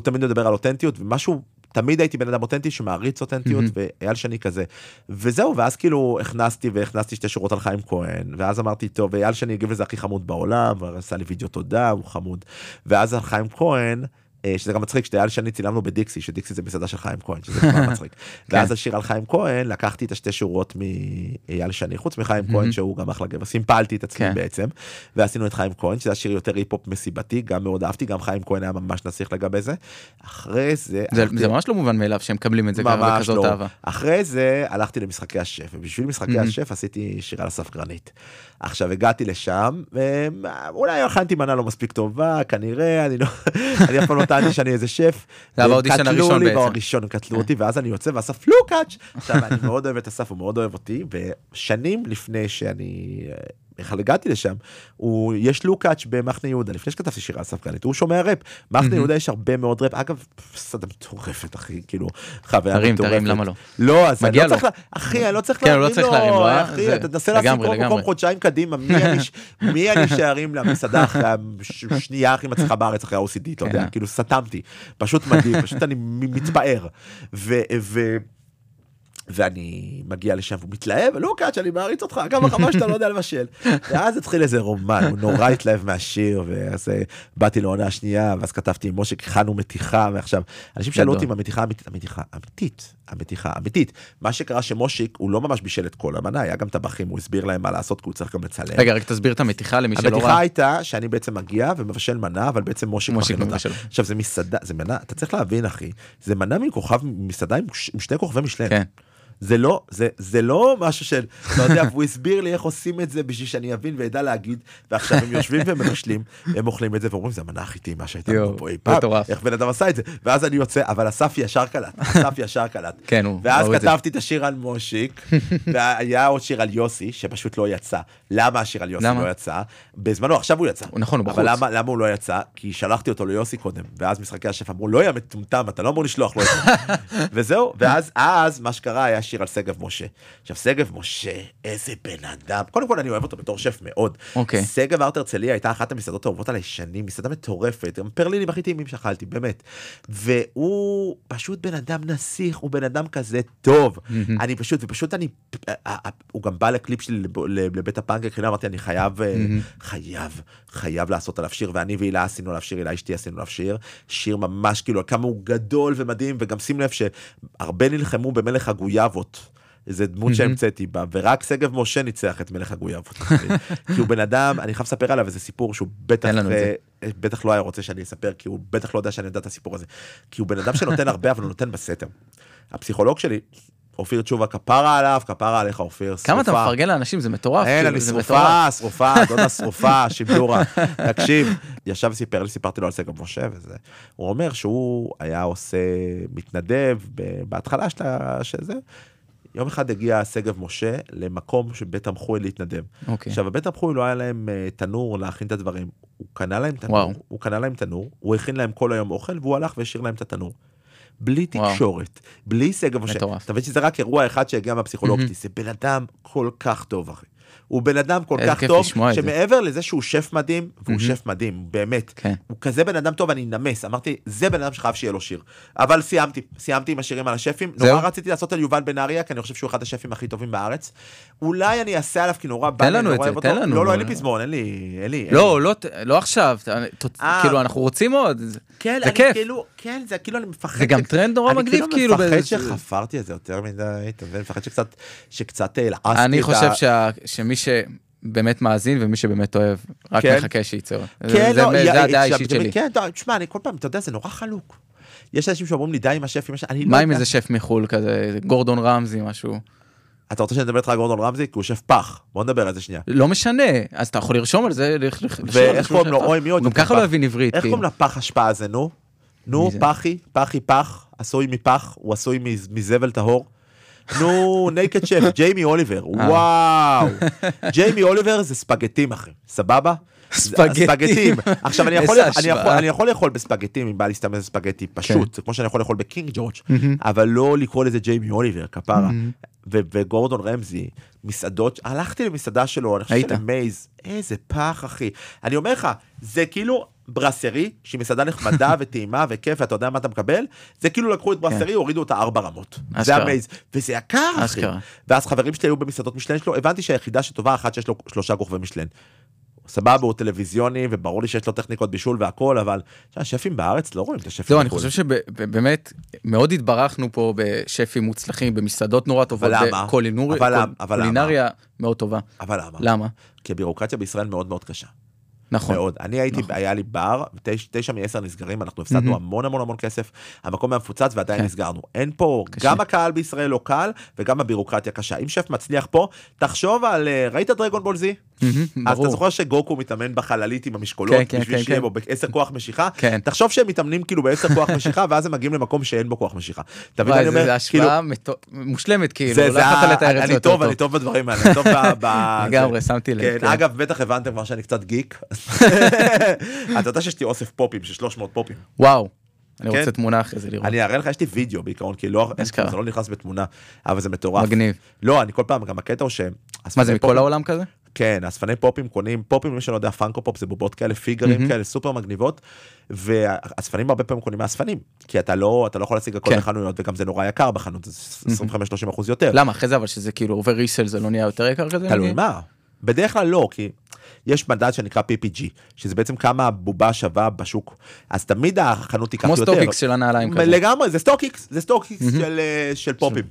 והוא תמיד מדבר על אותנטיות, ומשהו... תמיד הייתי בן אדם אותנטי שמעריץ אותנטיות ואייל שני כזה וזהו ואז כאילו הכנסתי והכנסתי שתי שורות על חיים כהן ואז אמרתי טוב אייל שני הגיב לזה הכי חמוד בעולם ועשה לי וידאו תודה הוא חמוד ואז על חיים כהן. אה, שזה גם מצחיק שאייל שני צילמנו בדיקסי שדיקסי זה מסעדה של חיים כהן שזה כבר מצחיק. ואז השיר על חיים כהן לקחתי את השתי שורות מאייל שני חוץ מחיים כהן שהוא גם אחלה גבר סימפלתי את עצמי כן. בעצם ועשינו את חיים כהן שזה השיר יותר היפ-הופ מסיבתי גם מאוד אהבתי גם חיים כהן היה ממש נסיך לגבי זה. אחרי זה זה ממש לא מובן מאליו שהם מקבלים את זה בכזאת לא. אהבה. אחרי זה הלכתי למשחקי השף, ובשביל משחקי Mhm. השף עשיתי שירה לסף גרנית. עכשיו הגעתי לשם, ואולי הכנתי מנה לא מספיק טובה, כנראה, אני לא, טענתי שאני איזה שף. זה היה באודישן קטלו הראשון לי, בעצם. כן. באודישן קטלו אותי, ואז אני יוצא ואסף לוקאץ'. עכשיו אני מאוד אוהב את אסף, הוא מאוד אוהב אותי, ושנים לפני שאני... בכלל הגעתי לשם, הוא, יש לוקאץ' במחנה יהודה, לפני שכתבתי שירה גרנית, הוא שומע ראפ. מחנה Mhm. יהודה יש הרבה מאוד ראפ, אגב, סדה מטורפת, אחי, כאילו, חוויה תרים, מטורפת. תרים, למה לא? לא, אז אני לא. צריך, לה- אחי, אני לא צריך כן, לא להרים לו? אחי, אתה תנסה לגמרי, כל מקום. חודשיים קדימה, מי אני ש- מי אני שירים למסעדה אחרי השנייה הכי מצליחה בארץ אחרי ה-OCD, אתה יודע, כן. כאילו סתמתי, פשוט מדהים, פשוט אני מתפאר. ואני מגיע לשם והוא מתלהב, לוקאץ' אני מעריץ אותך, כמה חבל שאתה לא יודע לבשל. ואז התחיל איזה רומן, הוא נורא התלהב מהשיר, ואז אה, באתי לעונה השנייה, ואז כתבתי עם משה, הכנו מתיחה, ועכשיו, אנשים שאלו. אותי אם המתיחה אמיתית, המתיחה אמיתית, המתיחה אמיתית. מה שקרה שמושיק, הוא לא ממש בישל את כל המנה, היה גם טבחים, הוא הסביר להם מה לעשות, כי הוא צריך גם לצלם. רגע, רק תסביר את המתיחה למי שלא המתיחה ראה. הייתה שאני בעצם מגיע ומבשל מנה, אבל בעצם מושיק מכין אותה. עכשיו זה מסעדה, זה מנה, אתה צריך להבין אחי, זה מנה מכוכב, מסעדה עם שני כוכבי משלם. זה לא, זה, זה לא משהו של, אתה יודע, והוא הסביר לי איך עושים את זה בשביל שאני אבין ואדע להגיד, ועכשיו הם יושבים ומבשלים, הם אוכלים את זה ואומרים, זה המנה הכי טעימה שהייתה לנו פה אי פעם. איך בן אדם עשה את זה, ואז אני יוצא, אבל אסף ישר קלט, אסף ישר קלט. כן, הוא ואז. כתבתי את השיר על מושיק, והיה עוד שיר על יוסי, שפשוט לא יצא. למה השיר על יוסי? לא יצא? בזמנו, עכשיו הוא יצא. נכון, הוא אבל בחוץ. למה, למה הוא לא יצא? כי שלחתי אותו ליוסי קודם, ואז משחקי השף אמרו, לא יא מטומטם, אתה לא אמור לשלוח לו את זה. וזהו, ואז אז מה שקרה היה שיר על שגב משה. עכשיו שגב משה, איזה בן אדם, קודם כל אני אוהב אותו בתור שף מאוד. אוקיי. שגב ארט הרצליה הייתה אחת המסעדות האהובות עליי שנים, מסעדה מטורפת, גם פרלינים הכי טעימים שאכלתי, באמת. והוא פשוט בן אדם נסיך, הוא בן אדם כזה טוב. אני פשוט, ופשוט אני, אה, אה, הוא גם בא לקליפ שלי לב- לבית הפאנק, אמרתי, אני חייב, אה, חייב, חייב לעשות עליו שיר, ואני והילה עשינו עליו שיר, הילה אשתי עשינו עליו שיר, שיר ממש כאילו, כמה הוא גדול ומדהים, וגם שים לב שהרבה נלחמו במלך הגויאבות. איזה דמות שהמצאתי בה, ורק שגב משה ניצח את מלך הגויאבות. כי הוא בן אדם, אני חייב לספר עליו איזה סיפור שהוא בטח, זה. אה, בטח לא היה רוצה שאני אספר, כי הוא בטח לא יודע שאני יודע את הסיפור הזה. כי הוא בן אדם שנותן הרבה, אבל הוא נותן בסתר. הפסיכולוג שלי, אופיר תשובה, כפרה עליו, כפרה עליך אופיר, שרופה. כמה אתה מפרגן לאנשים, זה מטורף. אין, כאילו, אני שרופה. שרופה, דודה שרופה, שיבלורה. תקשיב, ישב וסיפר לי, סיפרתי לו על סגב משה וזה. הוא אומר שהוא היה עושה מתנדב בהתחלה של זה. יום אחד הגיע שגב משה למקום שבית תמחוי להתנדב. אוקיי. עכשיו בבית תמחוי לא היה להם אה, תנור להכין את הדברים. הוא קנה להם תנור, וואו. הוא קנה להם תנור, הוא הכין להם כל היום אוכל והוא הלך והשאיר להם את התנור. בלי וואו. תקשורת, בלי שגב משה. מטורף. אתה מבין שזה רק אירוע אחד שהגיע מהפסיכולוג מהמם. שלי, זה בן אדם כל כך טוב אחי. הוא בן אדם כל כך טוב. שמעבר לזה שהוא שף מדהים, והוא מהמם. שף מדהים, באמת. כן. הוא כזה בן אדם טוב, אני נמס, אמרתי, זה בן אדם שחייב שיהיה לו שיר. אבל סיימתי, סיימתי עם השירים על השפים. נורא רציתי לעשות על יובל בן אריה, כי אני חושב שהוא אחד השפים הכי טובים בארץ. אולי אני אעשה עליו, כי נורא בא לי, נורא אוהב אותו. לנו. לא, לא, אין לי פזמון, אין לי, אין לי. אין לי. לא, לא, לא עכשיו, ת- אה. כאילו אנחנו רוצים עוד, כן, זה כיף. כאילו, כן, זה כאילו אני מפחד. זה גם טרנד נורא מגניב, אני כאילו, כאילו מפחד שחפרתי את זה יותר מדי, אתה מבין? מפחד שקצת, שקצת אה, לעסתי את ה... אני חושב שמי שבאמת מאזין ומי שבאמת אוהב, רק כן. מחכה שייצא. כן, זה- לא, זה יא- הדעה עכשיו, האישית שלי. כן, אתה- תשמע, אני כל פעם, אתה יודע, זה נורא חלוק. יש אנשים שאומרים לי די עם השפים, יש- אני לא מה עם. איזה שף מחול כזה, גורדון רמזי משהו? אתה רוצה שאני אדבר איתך על גורדון רמזי? כי הוא שף פח. בוא נדבר על זה שנייה. לא משנה, אז אתה יכול לרשום על זה, ואיך קוראים לו? אוי, מי עוד? גם ככה. לא הבין עברית. איך כאילו. קוראים לפח אשפה הזה, נו? נו, זה? פחי, פחי פח, עשוי מפח, הוא עשוי מז- מזבל טהור. נו, Naked Chef, ג'יימי אוליבר. וואו. ג'יימי אוליבר זה ספגטים, אחי, סבבה? ספגטים. עכשיו, אני יכול, אני, יכול. אני יכול לאכול בספגטים אם בא לי סתם איזה ספגטי, פשוט, זה כמו שאני יכול לאכול בקינג ג'ורג'. אבל לא לקרוא לזה ג'יימי אוליבר, כפרה. וגורדון רמזי, מסעדות, הלכתי למסעדה שלו, אני חושב היית? שלמייז, איזה פח אחי. אני אומר לך, זה כאילו ברסרי, שהיא מסעדה נחמדה וטעימה וכיף, ואתה יודע מה אתה מקבל? זה כאילו לקחו את ברסרי, הורידו אותה ארבע רמות. זה. המייז, וזה יקר אחי. ואז חברים שלי היו במסעדות משלן שלו, הבנתי שהיחידה שטובה אחת שיש לו שלושה כוכבי משלן. סבבה, הוא טלוויזיוני, וברור לי שיש לו טכניקות בישול והכל, אבל תשמע, שפים בארץ לא רואים את השפים. זהו, אני בחו"ל. חושב שבאמת מאוד התברכנו פה בשפים מוצלחים, במסעדות נורא טובות, אבל למה? בקולינוריה- אבל למה? קול- אבל למה? קולינריה מאוד טובה. אבל למה? למה? כי הבירוקרטיה בישראל מאוד מאוד קשה. נכון. מאוד. אני הייתי, נכון. היה לי בר, תש, תשע מעשר נסגרים, אנחנו הפסדנו מהמם. המון המון המון כסף, המקום היה מפוצץ ועדיין כן. נסגרנו. אין פה, קשה. גם הקהל בישראל לא קל, וגם הבירוקרטיה קשה. אם שף מצליח פה, תחשוב על, אה, ראית דרגון בול זי? מהמם, אז אתה. זוכר שגוקו מתאמן בחללית עם המשקולות, כן, כן, בשביל כן, שיהיה. בו בעשר כוח משיכה? כן. תחשוב שהם מתאמנים כאילו בעשר כוח משיכה, ואז הם מגיעים למקום שאין בו כוח משיכה. אתה מבין אני אומר? זה כאילו, השוואה מושלמת כאילו, לא זה, יכולת ה- לתאר את זה אני יותר טוב, אני טוב בדברים האלה, אני טוב ב... לגמרי. שמתי לב. אגב, בטח הבנתם כבר שאני קצת גיק. אתה יודע שיש לי אוסף פופים של 300 פופים. וואו, אני כן. רוצה תמונה אחרי זה לראות. אני אראה לך, יש לי וידאו בעיקרון, כי לא. זה לא נכנס בתמונה, אבל זה מטורף. מגניב. לא, אני כל פעם, גם הקטע הוא ש... מה זה מכל העולם כזה? כן, אספני פופים קונים, פופים, מי שלא יודע, פאנקו פופ זה בובות כאלה, פיגרים מהמם. כאלה, סופר מגניבות, ואספנים הרבה פעמים קונים מאספנים, כי אתה לא, אתה לא יכול להשיג הכל כן. בחנויות, וגם זה נורא יקר בחנות, זה 25-30 אחוז יותר. למה אחרי זה אבל שזה כאילו עובר resell זה לא נהיה יותר יקר כזה? תלוי? מה. בדרך כלל לא, כי יש מדד שנקרא PPG, שזה בעצם כמה הבובה שווה בשוק. אז תמיד החנות תיקח כמו יותר. StockX של הנעליים כזה. לגמרי, זה StockX, זה StockX של, אה, של פופים.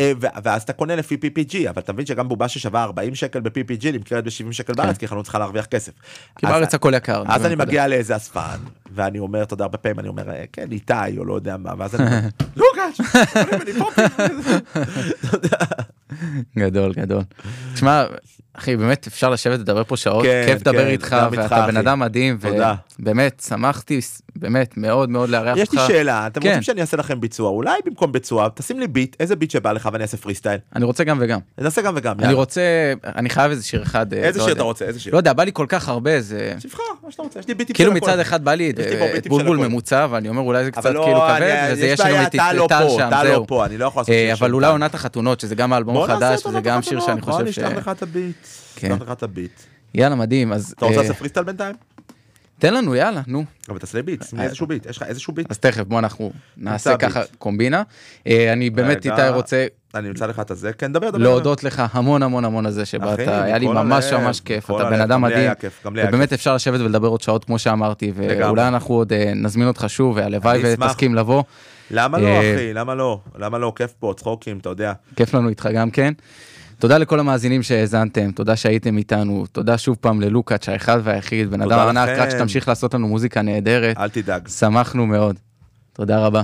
ו- ואז אתה קונה לפי PPG, אבל אתה מבין שגם בובה ששווה 40 שקל ב-PPG נמכרת ב-70 שקל בארץ, כי החנות צריכה להרוויח כסף. כי בארץ הכל יקר. אז אני. מגיע לאיזה אספן, ואני אומר, אתה יודע, הרבה פעמים אני אומר, "אה, כן, איתי, או לא יודע מה, ואז אני אומר, לוקאץ', פופים. גדול גדול. תשמע אחי באמת אפשר לשבת לדבר פה שעות כן, כיף לדבר כן, איתך ואתה בן. אדם מדהים תודה. ובאמת שמחתי באמת מאוד מאוד לארח יש אותך. לי שאלה, אתם כן. רוצים שאני אעשה לכם ביצוע, אולי במקום ביצוע, תשים לי ביט, איזה ביט שבא לך ואני אעשה פרי סטייל. אני רוצה גם וגם. נעשה גם וגם, אני יאללה. רוצה אני חייב איזה שיר אחד. אה, איזה לא שיר. אתה רוצה? איזה שיר? לא יודע בא לי כל כך הרבה זה תבחר, מה שאתה רוצה, יש לי ביטים כאילו של הכל. מצד אחד בא לי את יש אה, בולבול. ממוצע ואני אומר אולי זה קצת לא, כאילו אני- כבד וזה יש יש לנו את טל לא טל שם לא זהו. אני לא אה, אבל אולי. עונת החתונות שזה גם האלבום החדש וזה גם שיר שאני חושב ש... בוא נשלח לך את הביט. כן. נשלח לך את הביט. יאללה מדהים אז אתה רוצה לעשות פרי סטייל בינתיים? תן לנו יאללה נו. אבל תעשה ביט, אה, איזשהו ביט, יש לך איזשהו ביט? אז תכף בוא אנחנו נעשה. ככה קומבינה. אה, אני באמת. איתי רוצה אני אמצא לך את הזה, כן, דבר, דבר. להודות לך המון המון המון על זה שבאת, היה לי ממש ממש כיף, אתה בן אדם מדהים, ובאמת אפשר לשבת ולדבר עוד שעות כמו שאמרתי. ואולי אנחנו עוד אה, נזמין אותך שוב, והלוואי. ותסכים לבוא, למה לא, אה, אחי? למה לא? למה לא? כיף פה, צחוקים, אתה יודע. כיף לנו איתך גם כן. תודה לכל המאזינים שהאזנתם, תודה שהייתם איתנו, תודה שוב פעם ללוקאץ' האחד והיחיד, בן אדם ענק, רק. שתמשיך לעשות לנו מוזיקה נהדרת, אל תדאג. שמחנו מאוד. תודה רבה.